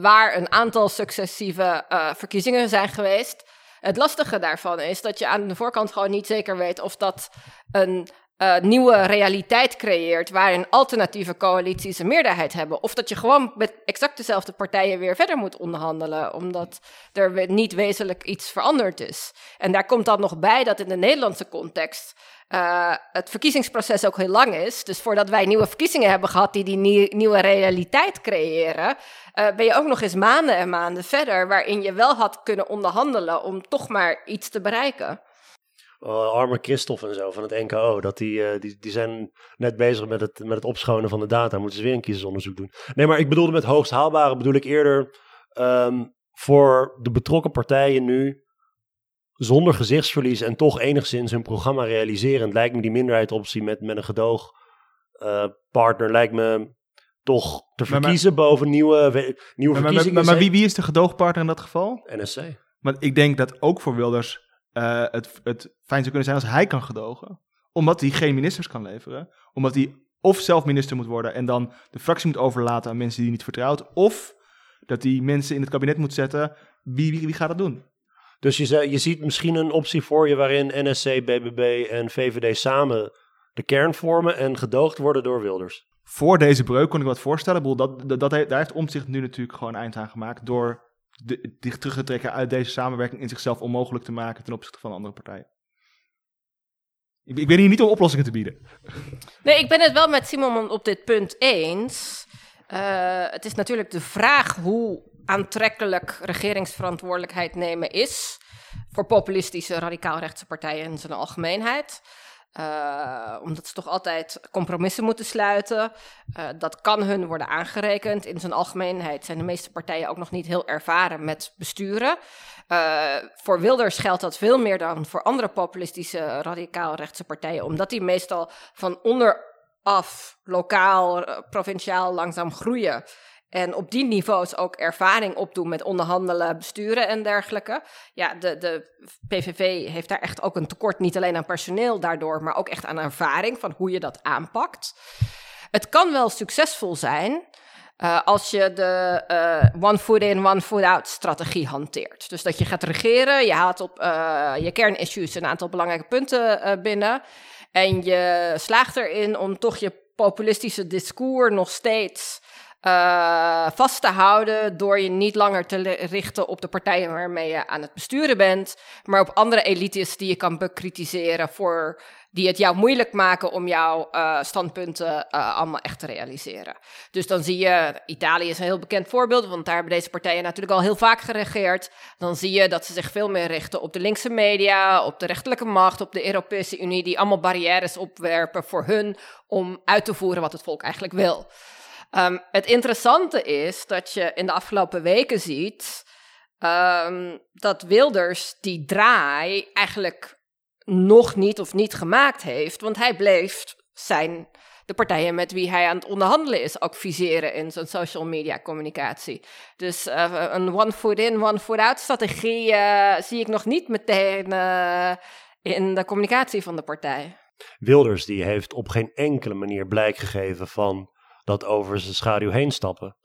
waar een aantal successieve verkiezingen zijn geweest. Het lastige daarvan is dat je aan de voorkant gewoon niet zeker weet of dat een eh, nieuwe realiteit creëert waarin alternatieve coalities een meerderheid hebben. Of dat je gewoon met exact dezelfde partijen weer verder moet onderhandelen, omdat er niet wezenlijk iets veranderd is. En daar komt dan nog bij dat in de Nederlandse context eh, het verkiezingsproces ook heel lang is. Dus voordat wij nieuwe verkiezingen hebben gehad die die nie- nieuwe realiteit creëren, eh, ben je ook nog eens maanden en maanden verder waarin je wel had kunnen onderhandelen om toch maar iets te bereiken. Uh, arme Christophe en zo van het NKO, dat die, eh, die, die zijn net bezig met het, met het opschonen van de data. Moeten ze weer een kiezersonderzoek doen. Nee, maar ik bedoelde met hoogst haalbare bedoel ik eerder ehm, voor de betrokken partijen nu zonder gezichtsverlies en toch enigszins hun programma realiseren. Lijkt me die minderheidsoptie met, met een gedoog eh, partner lijkt me toch te Maar- maar- verkiezen boven nieuwe, we- nieuwe maar, verkiezingen. maar, maar wie, wie is de gedoogpartner in dat geval? NSC. Want ik denk dat ook voor Wilders eh, het, het fijn zou kunnen zijn als hij kan gedogen. Omdat hij geen ministers kan leveren. Omdat hij of zelf minister moet worden en dan de fractie moet overlaten aan mensen die hij niet vertrouwt. Of dat hij mensen in het kabinet moet zetten. Wie, wie, wie gaat dat doen? Dus je, je ziet misschien een optie voor je waarin NSC, BBB en VVD samen de kern vormen en gedoogd worden door Wilders. Voor deze breuk kon ik wat voorstellen. Dat, dat, dat, daar heeft Omtzigt nu natuurlijk gewoon eind aan gemaakt. Door de, zich terug te trekken uit deze samenwerking en zichzelf onmogelijk te maken ten opzichte van andere partijen. Ik, ik ben hier niet om oplossingen te bieden. Nee, ik ben het wel met Simon op dit punt eens. Eh, het is natuurlijk de vraag hoe aantrekkelijk regeringsverantwoordelijkheid nemen is voor populistische radicaal-rechtse partijen in zijn algemeenheid. Eh, omdat ze toch altijd compromissen moeten sluiten. Eh, dat kan hun worden aangerekend. In zijn algemeenheid zijn de meeste partijen ook nog niet heel ervaren met besturen. Eh, voor Wilders geldt dat veel meer dan voor andere populistische radicaal-rechtse partijen, omdat die meestal van onderaf, lokaal, provinciaal langzaam groeien. En op die niveaus ook ervaring opdoen met onderhandelen, besturen en dergelijke. Ja, de, de PVV heeft daar echt ook een tekort, niet alleen aan personeel daardoor, maar ook echt aan ervaring van hoe je dat aanpakt. Het kan wel succesvol zijn uh, als je de uh, one foot in, one foot out strategie hanteert. Dus dat je gaat regeren, je haalt op uh, je kernissues een aantal belangrijke punten binnen. En je slaagt erin om toch je populistische discours nog steeds uh, vast te houden door je niet langer te richten op de partijen waarmee je aan het besturen bent, maar op andere elites die je kan bekritiseren voor die het jou moeilijk maken om jouw uh, standpunten uh, allemaal echt te realiseren. Dus dan zie je, Italië is een heel bekend voorbeeld, want daar hebben deze partijen natuurlijk al heel vaak geregeerd. Dan zie je dat ze zich veel meer richten op de linkse media, op de rechterlijke macht, op de Europese Unie, die allemaal barrières opwerpen voor hun om uit te voeren wat het volk eigenlijk wil. Um, het interessante is dat je in de afgelopen weken ziet um, dat Wilders die draai eigenlijk nog niet of niet gemaakt heeft, want hij bleef zijn de partijen met wie hij aan het onderhandelen is adviseren in zijn social media communicatie. Dus uh, een one foot in, one foot out strategie uh, zie ik nog niet meteen uh, in de communicatie van de partij. Wilders die heeft op geen enkele manier blijk gegeven van dat over zijn schaduw heen stappen.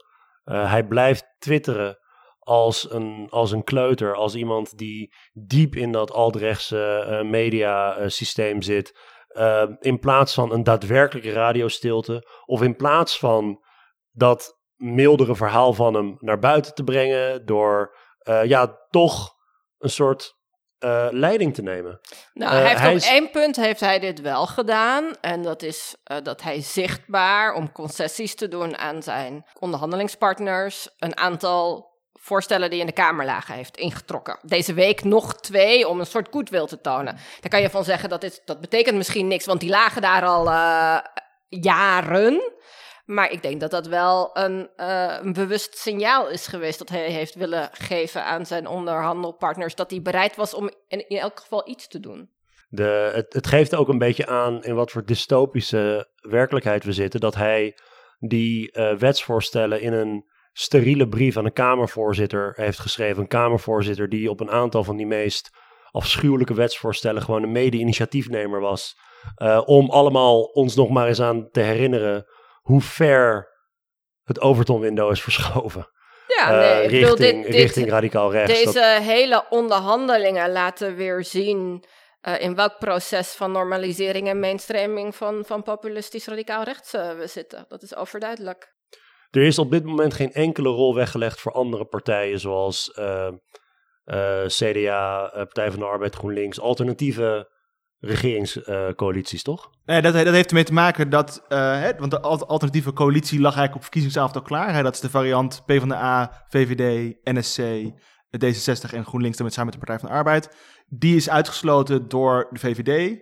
Uh, hij blijft twitteren als een, als een kleuter, als iemand die diep in dat altrechtse uh, mediasysteem zit. Uh, in plaats van een daadwerkelijke radiostilte, of in plaats van dat mildere verhaal van hem naar buiten te brengen, door ja, toch een soort uh, leiding te nemen. Nou, hij heeft hij op één punt heeft hij dit wel gedaan. En dat is uh, dat hij zichtbaar, om concessies te doen aan zijn onderhandelingspartners, een aantal voorstellen die in de Kamer lagen heeft ingetrokken. Deze week nog twee om een soort goodwill te tonen. Daar kan je van zeggen dat dit, dat betekent misschien niks, want die lagen daar al jaren. Maar ik denk dat dat wel een, uh, een bewust signaal is geweest dat hij heeft willen geven aan zijn onderhandelpartners. Dat hij bereid was om in, elk geval iets te doen. De, het, geeft ook een beetje aan in wat voor dystopische werkelijkheid we zitten. Dat hij die uh, wetsvoorstellen in een steriele brief aan een Kamervoorzitter heeft geschreven. Een Kamervoorzitter die op een aantal van die meest afschuwelijke wetsvoorstellen gewoon een mede-initiatiefnemer was. Uh, om allemaal ons nog maar eens aan te herinneren hoe ver het Overton-window is verschoven. Ja, nee, uh, richting, dit, richting radicaal rechts. Deze dat... hele onderhandelingen laten weer zien uh, in welk proces van normalisering en mainstreaming van, van populistisch radicaal rechts uh, we zitten. Dat is overduidelijk. Er is op dit moment geen enkele rol weggelegd voor andere partijen zoals CDA, Partij van de Arbeid, GroenLinks, alternatieve regeringscoalities, toch? Nee, dat, dat heeft ermee te maken dat, hè, want de alternatieve coalitie lag eigenlijk op verkiezingsavond al klaar. Hè? Dat is de variant PvdA, VVD, NSC, D66 en GroenLinks met samen met de Partij van de Arbeid. Die is uitgesloten door de VVD, um,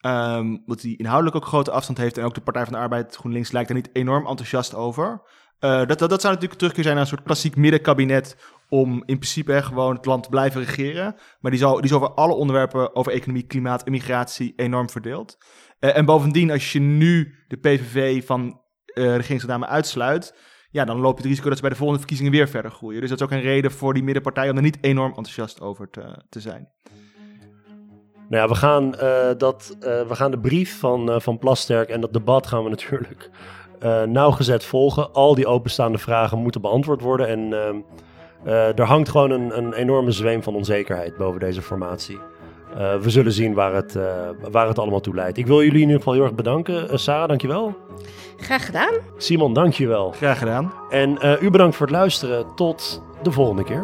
ehm, wat die inhoudelijk ook grote afstand heeft. En ook de Partij van de Arbeid, GroenLinks, lijkt er niet enorm enthousiast over. Dat, dat, dat, zou natuurlijk terugkeer zijn naar een soort klassiek middenkabinet om in principe gewoon het land te blijven regeren. Maar die, die is over alle onderwerpen over economie, klimaat en migratie enorm verdeeld. Uh, en bovendien, als je nu de PVV van uh, regeringsnamen uitsluit, ja, dan loop je het risico dat ze bij de volgende verkiezingen weer verder groeien. Dus dat is ook een reden voor die middenpartij om er niet enorm enthousiast over te, te zijn. Nou ja, we gaan, uh, dat, we gaan de brief van, van Plasterk en dat debat gaan we natuurlijk nauwgezet volgen. Al die openstaande vragen moeten beantwoord worden. En ehm, uh, er hangt gewoon een, een, enorme zweem van onzekerheid boven deze formatie. Uh, we zullen zien waar het, uh, waar het allemaal toe leidt. Ik wil jullie in ieder geval heel erg bedanken. Sarah, dankjewel. Graag gedaan. Simon, dankjewel. Graag gedaan. En u bedankt voor het luisteren. Tot de volgende keer.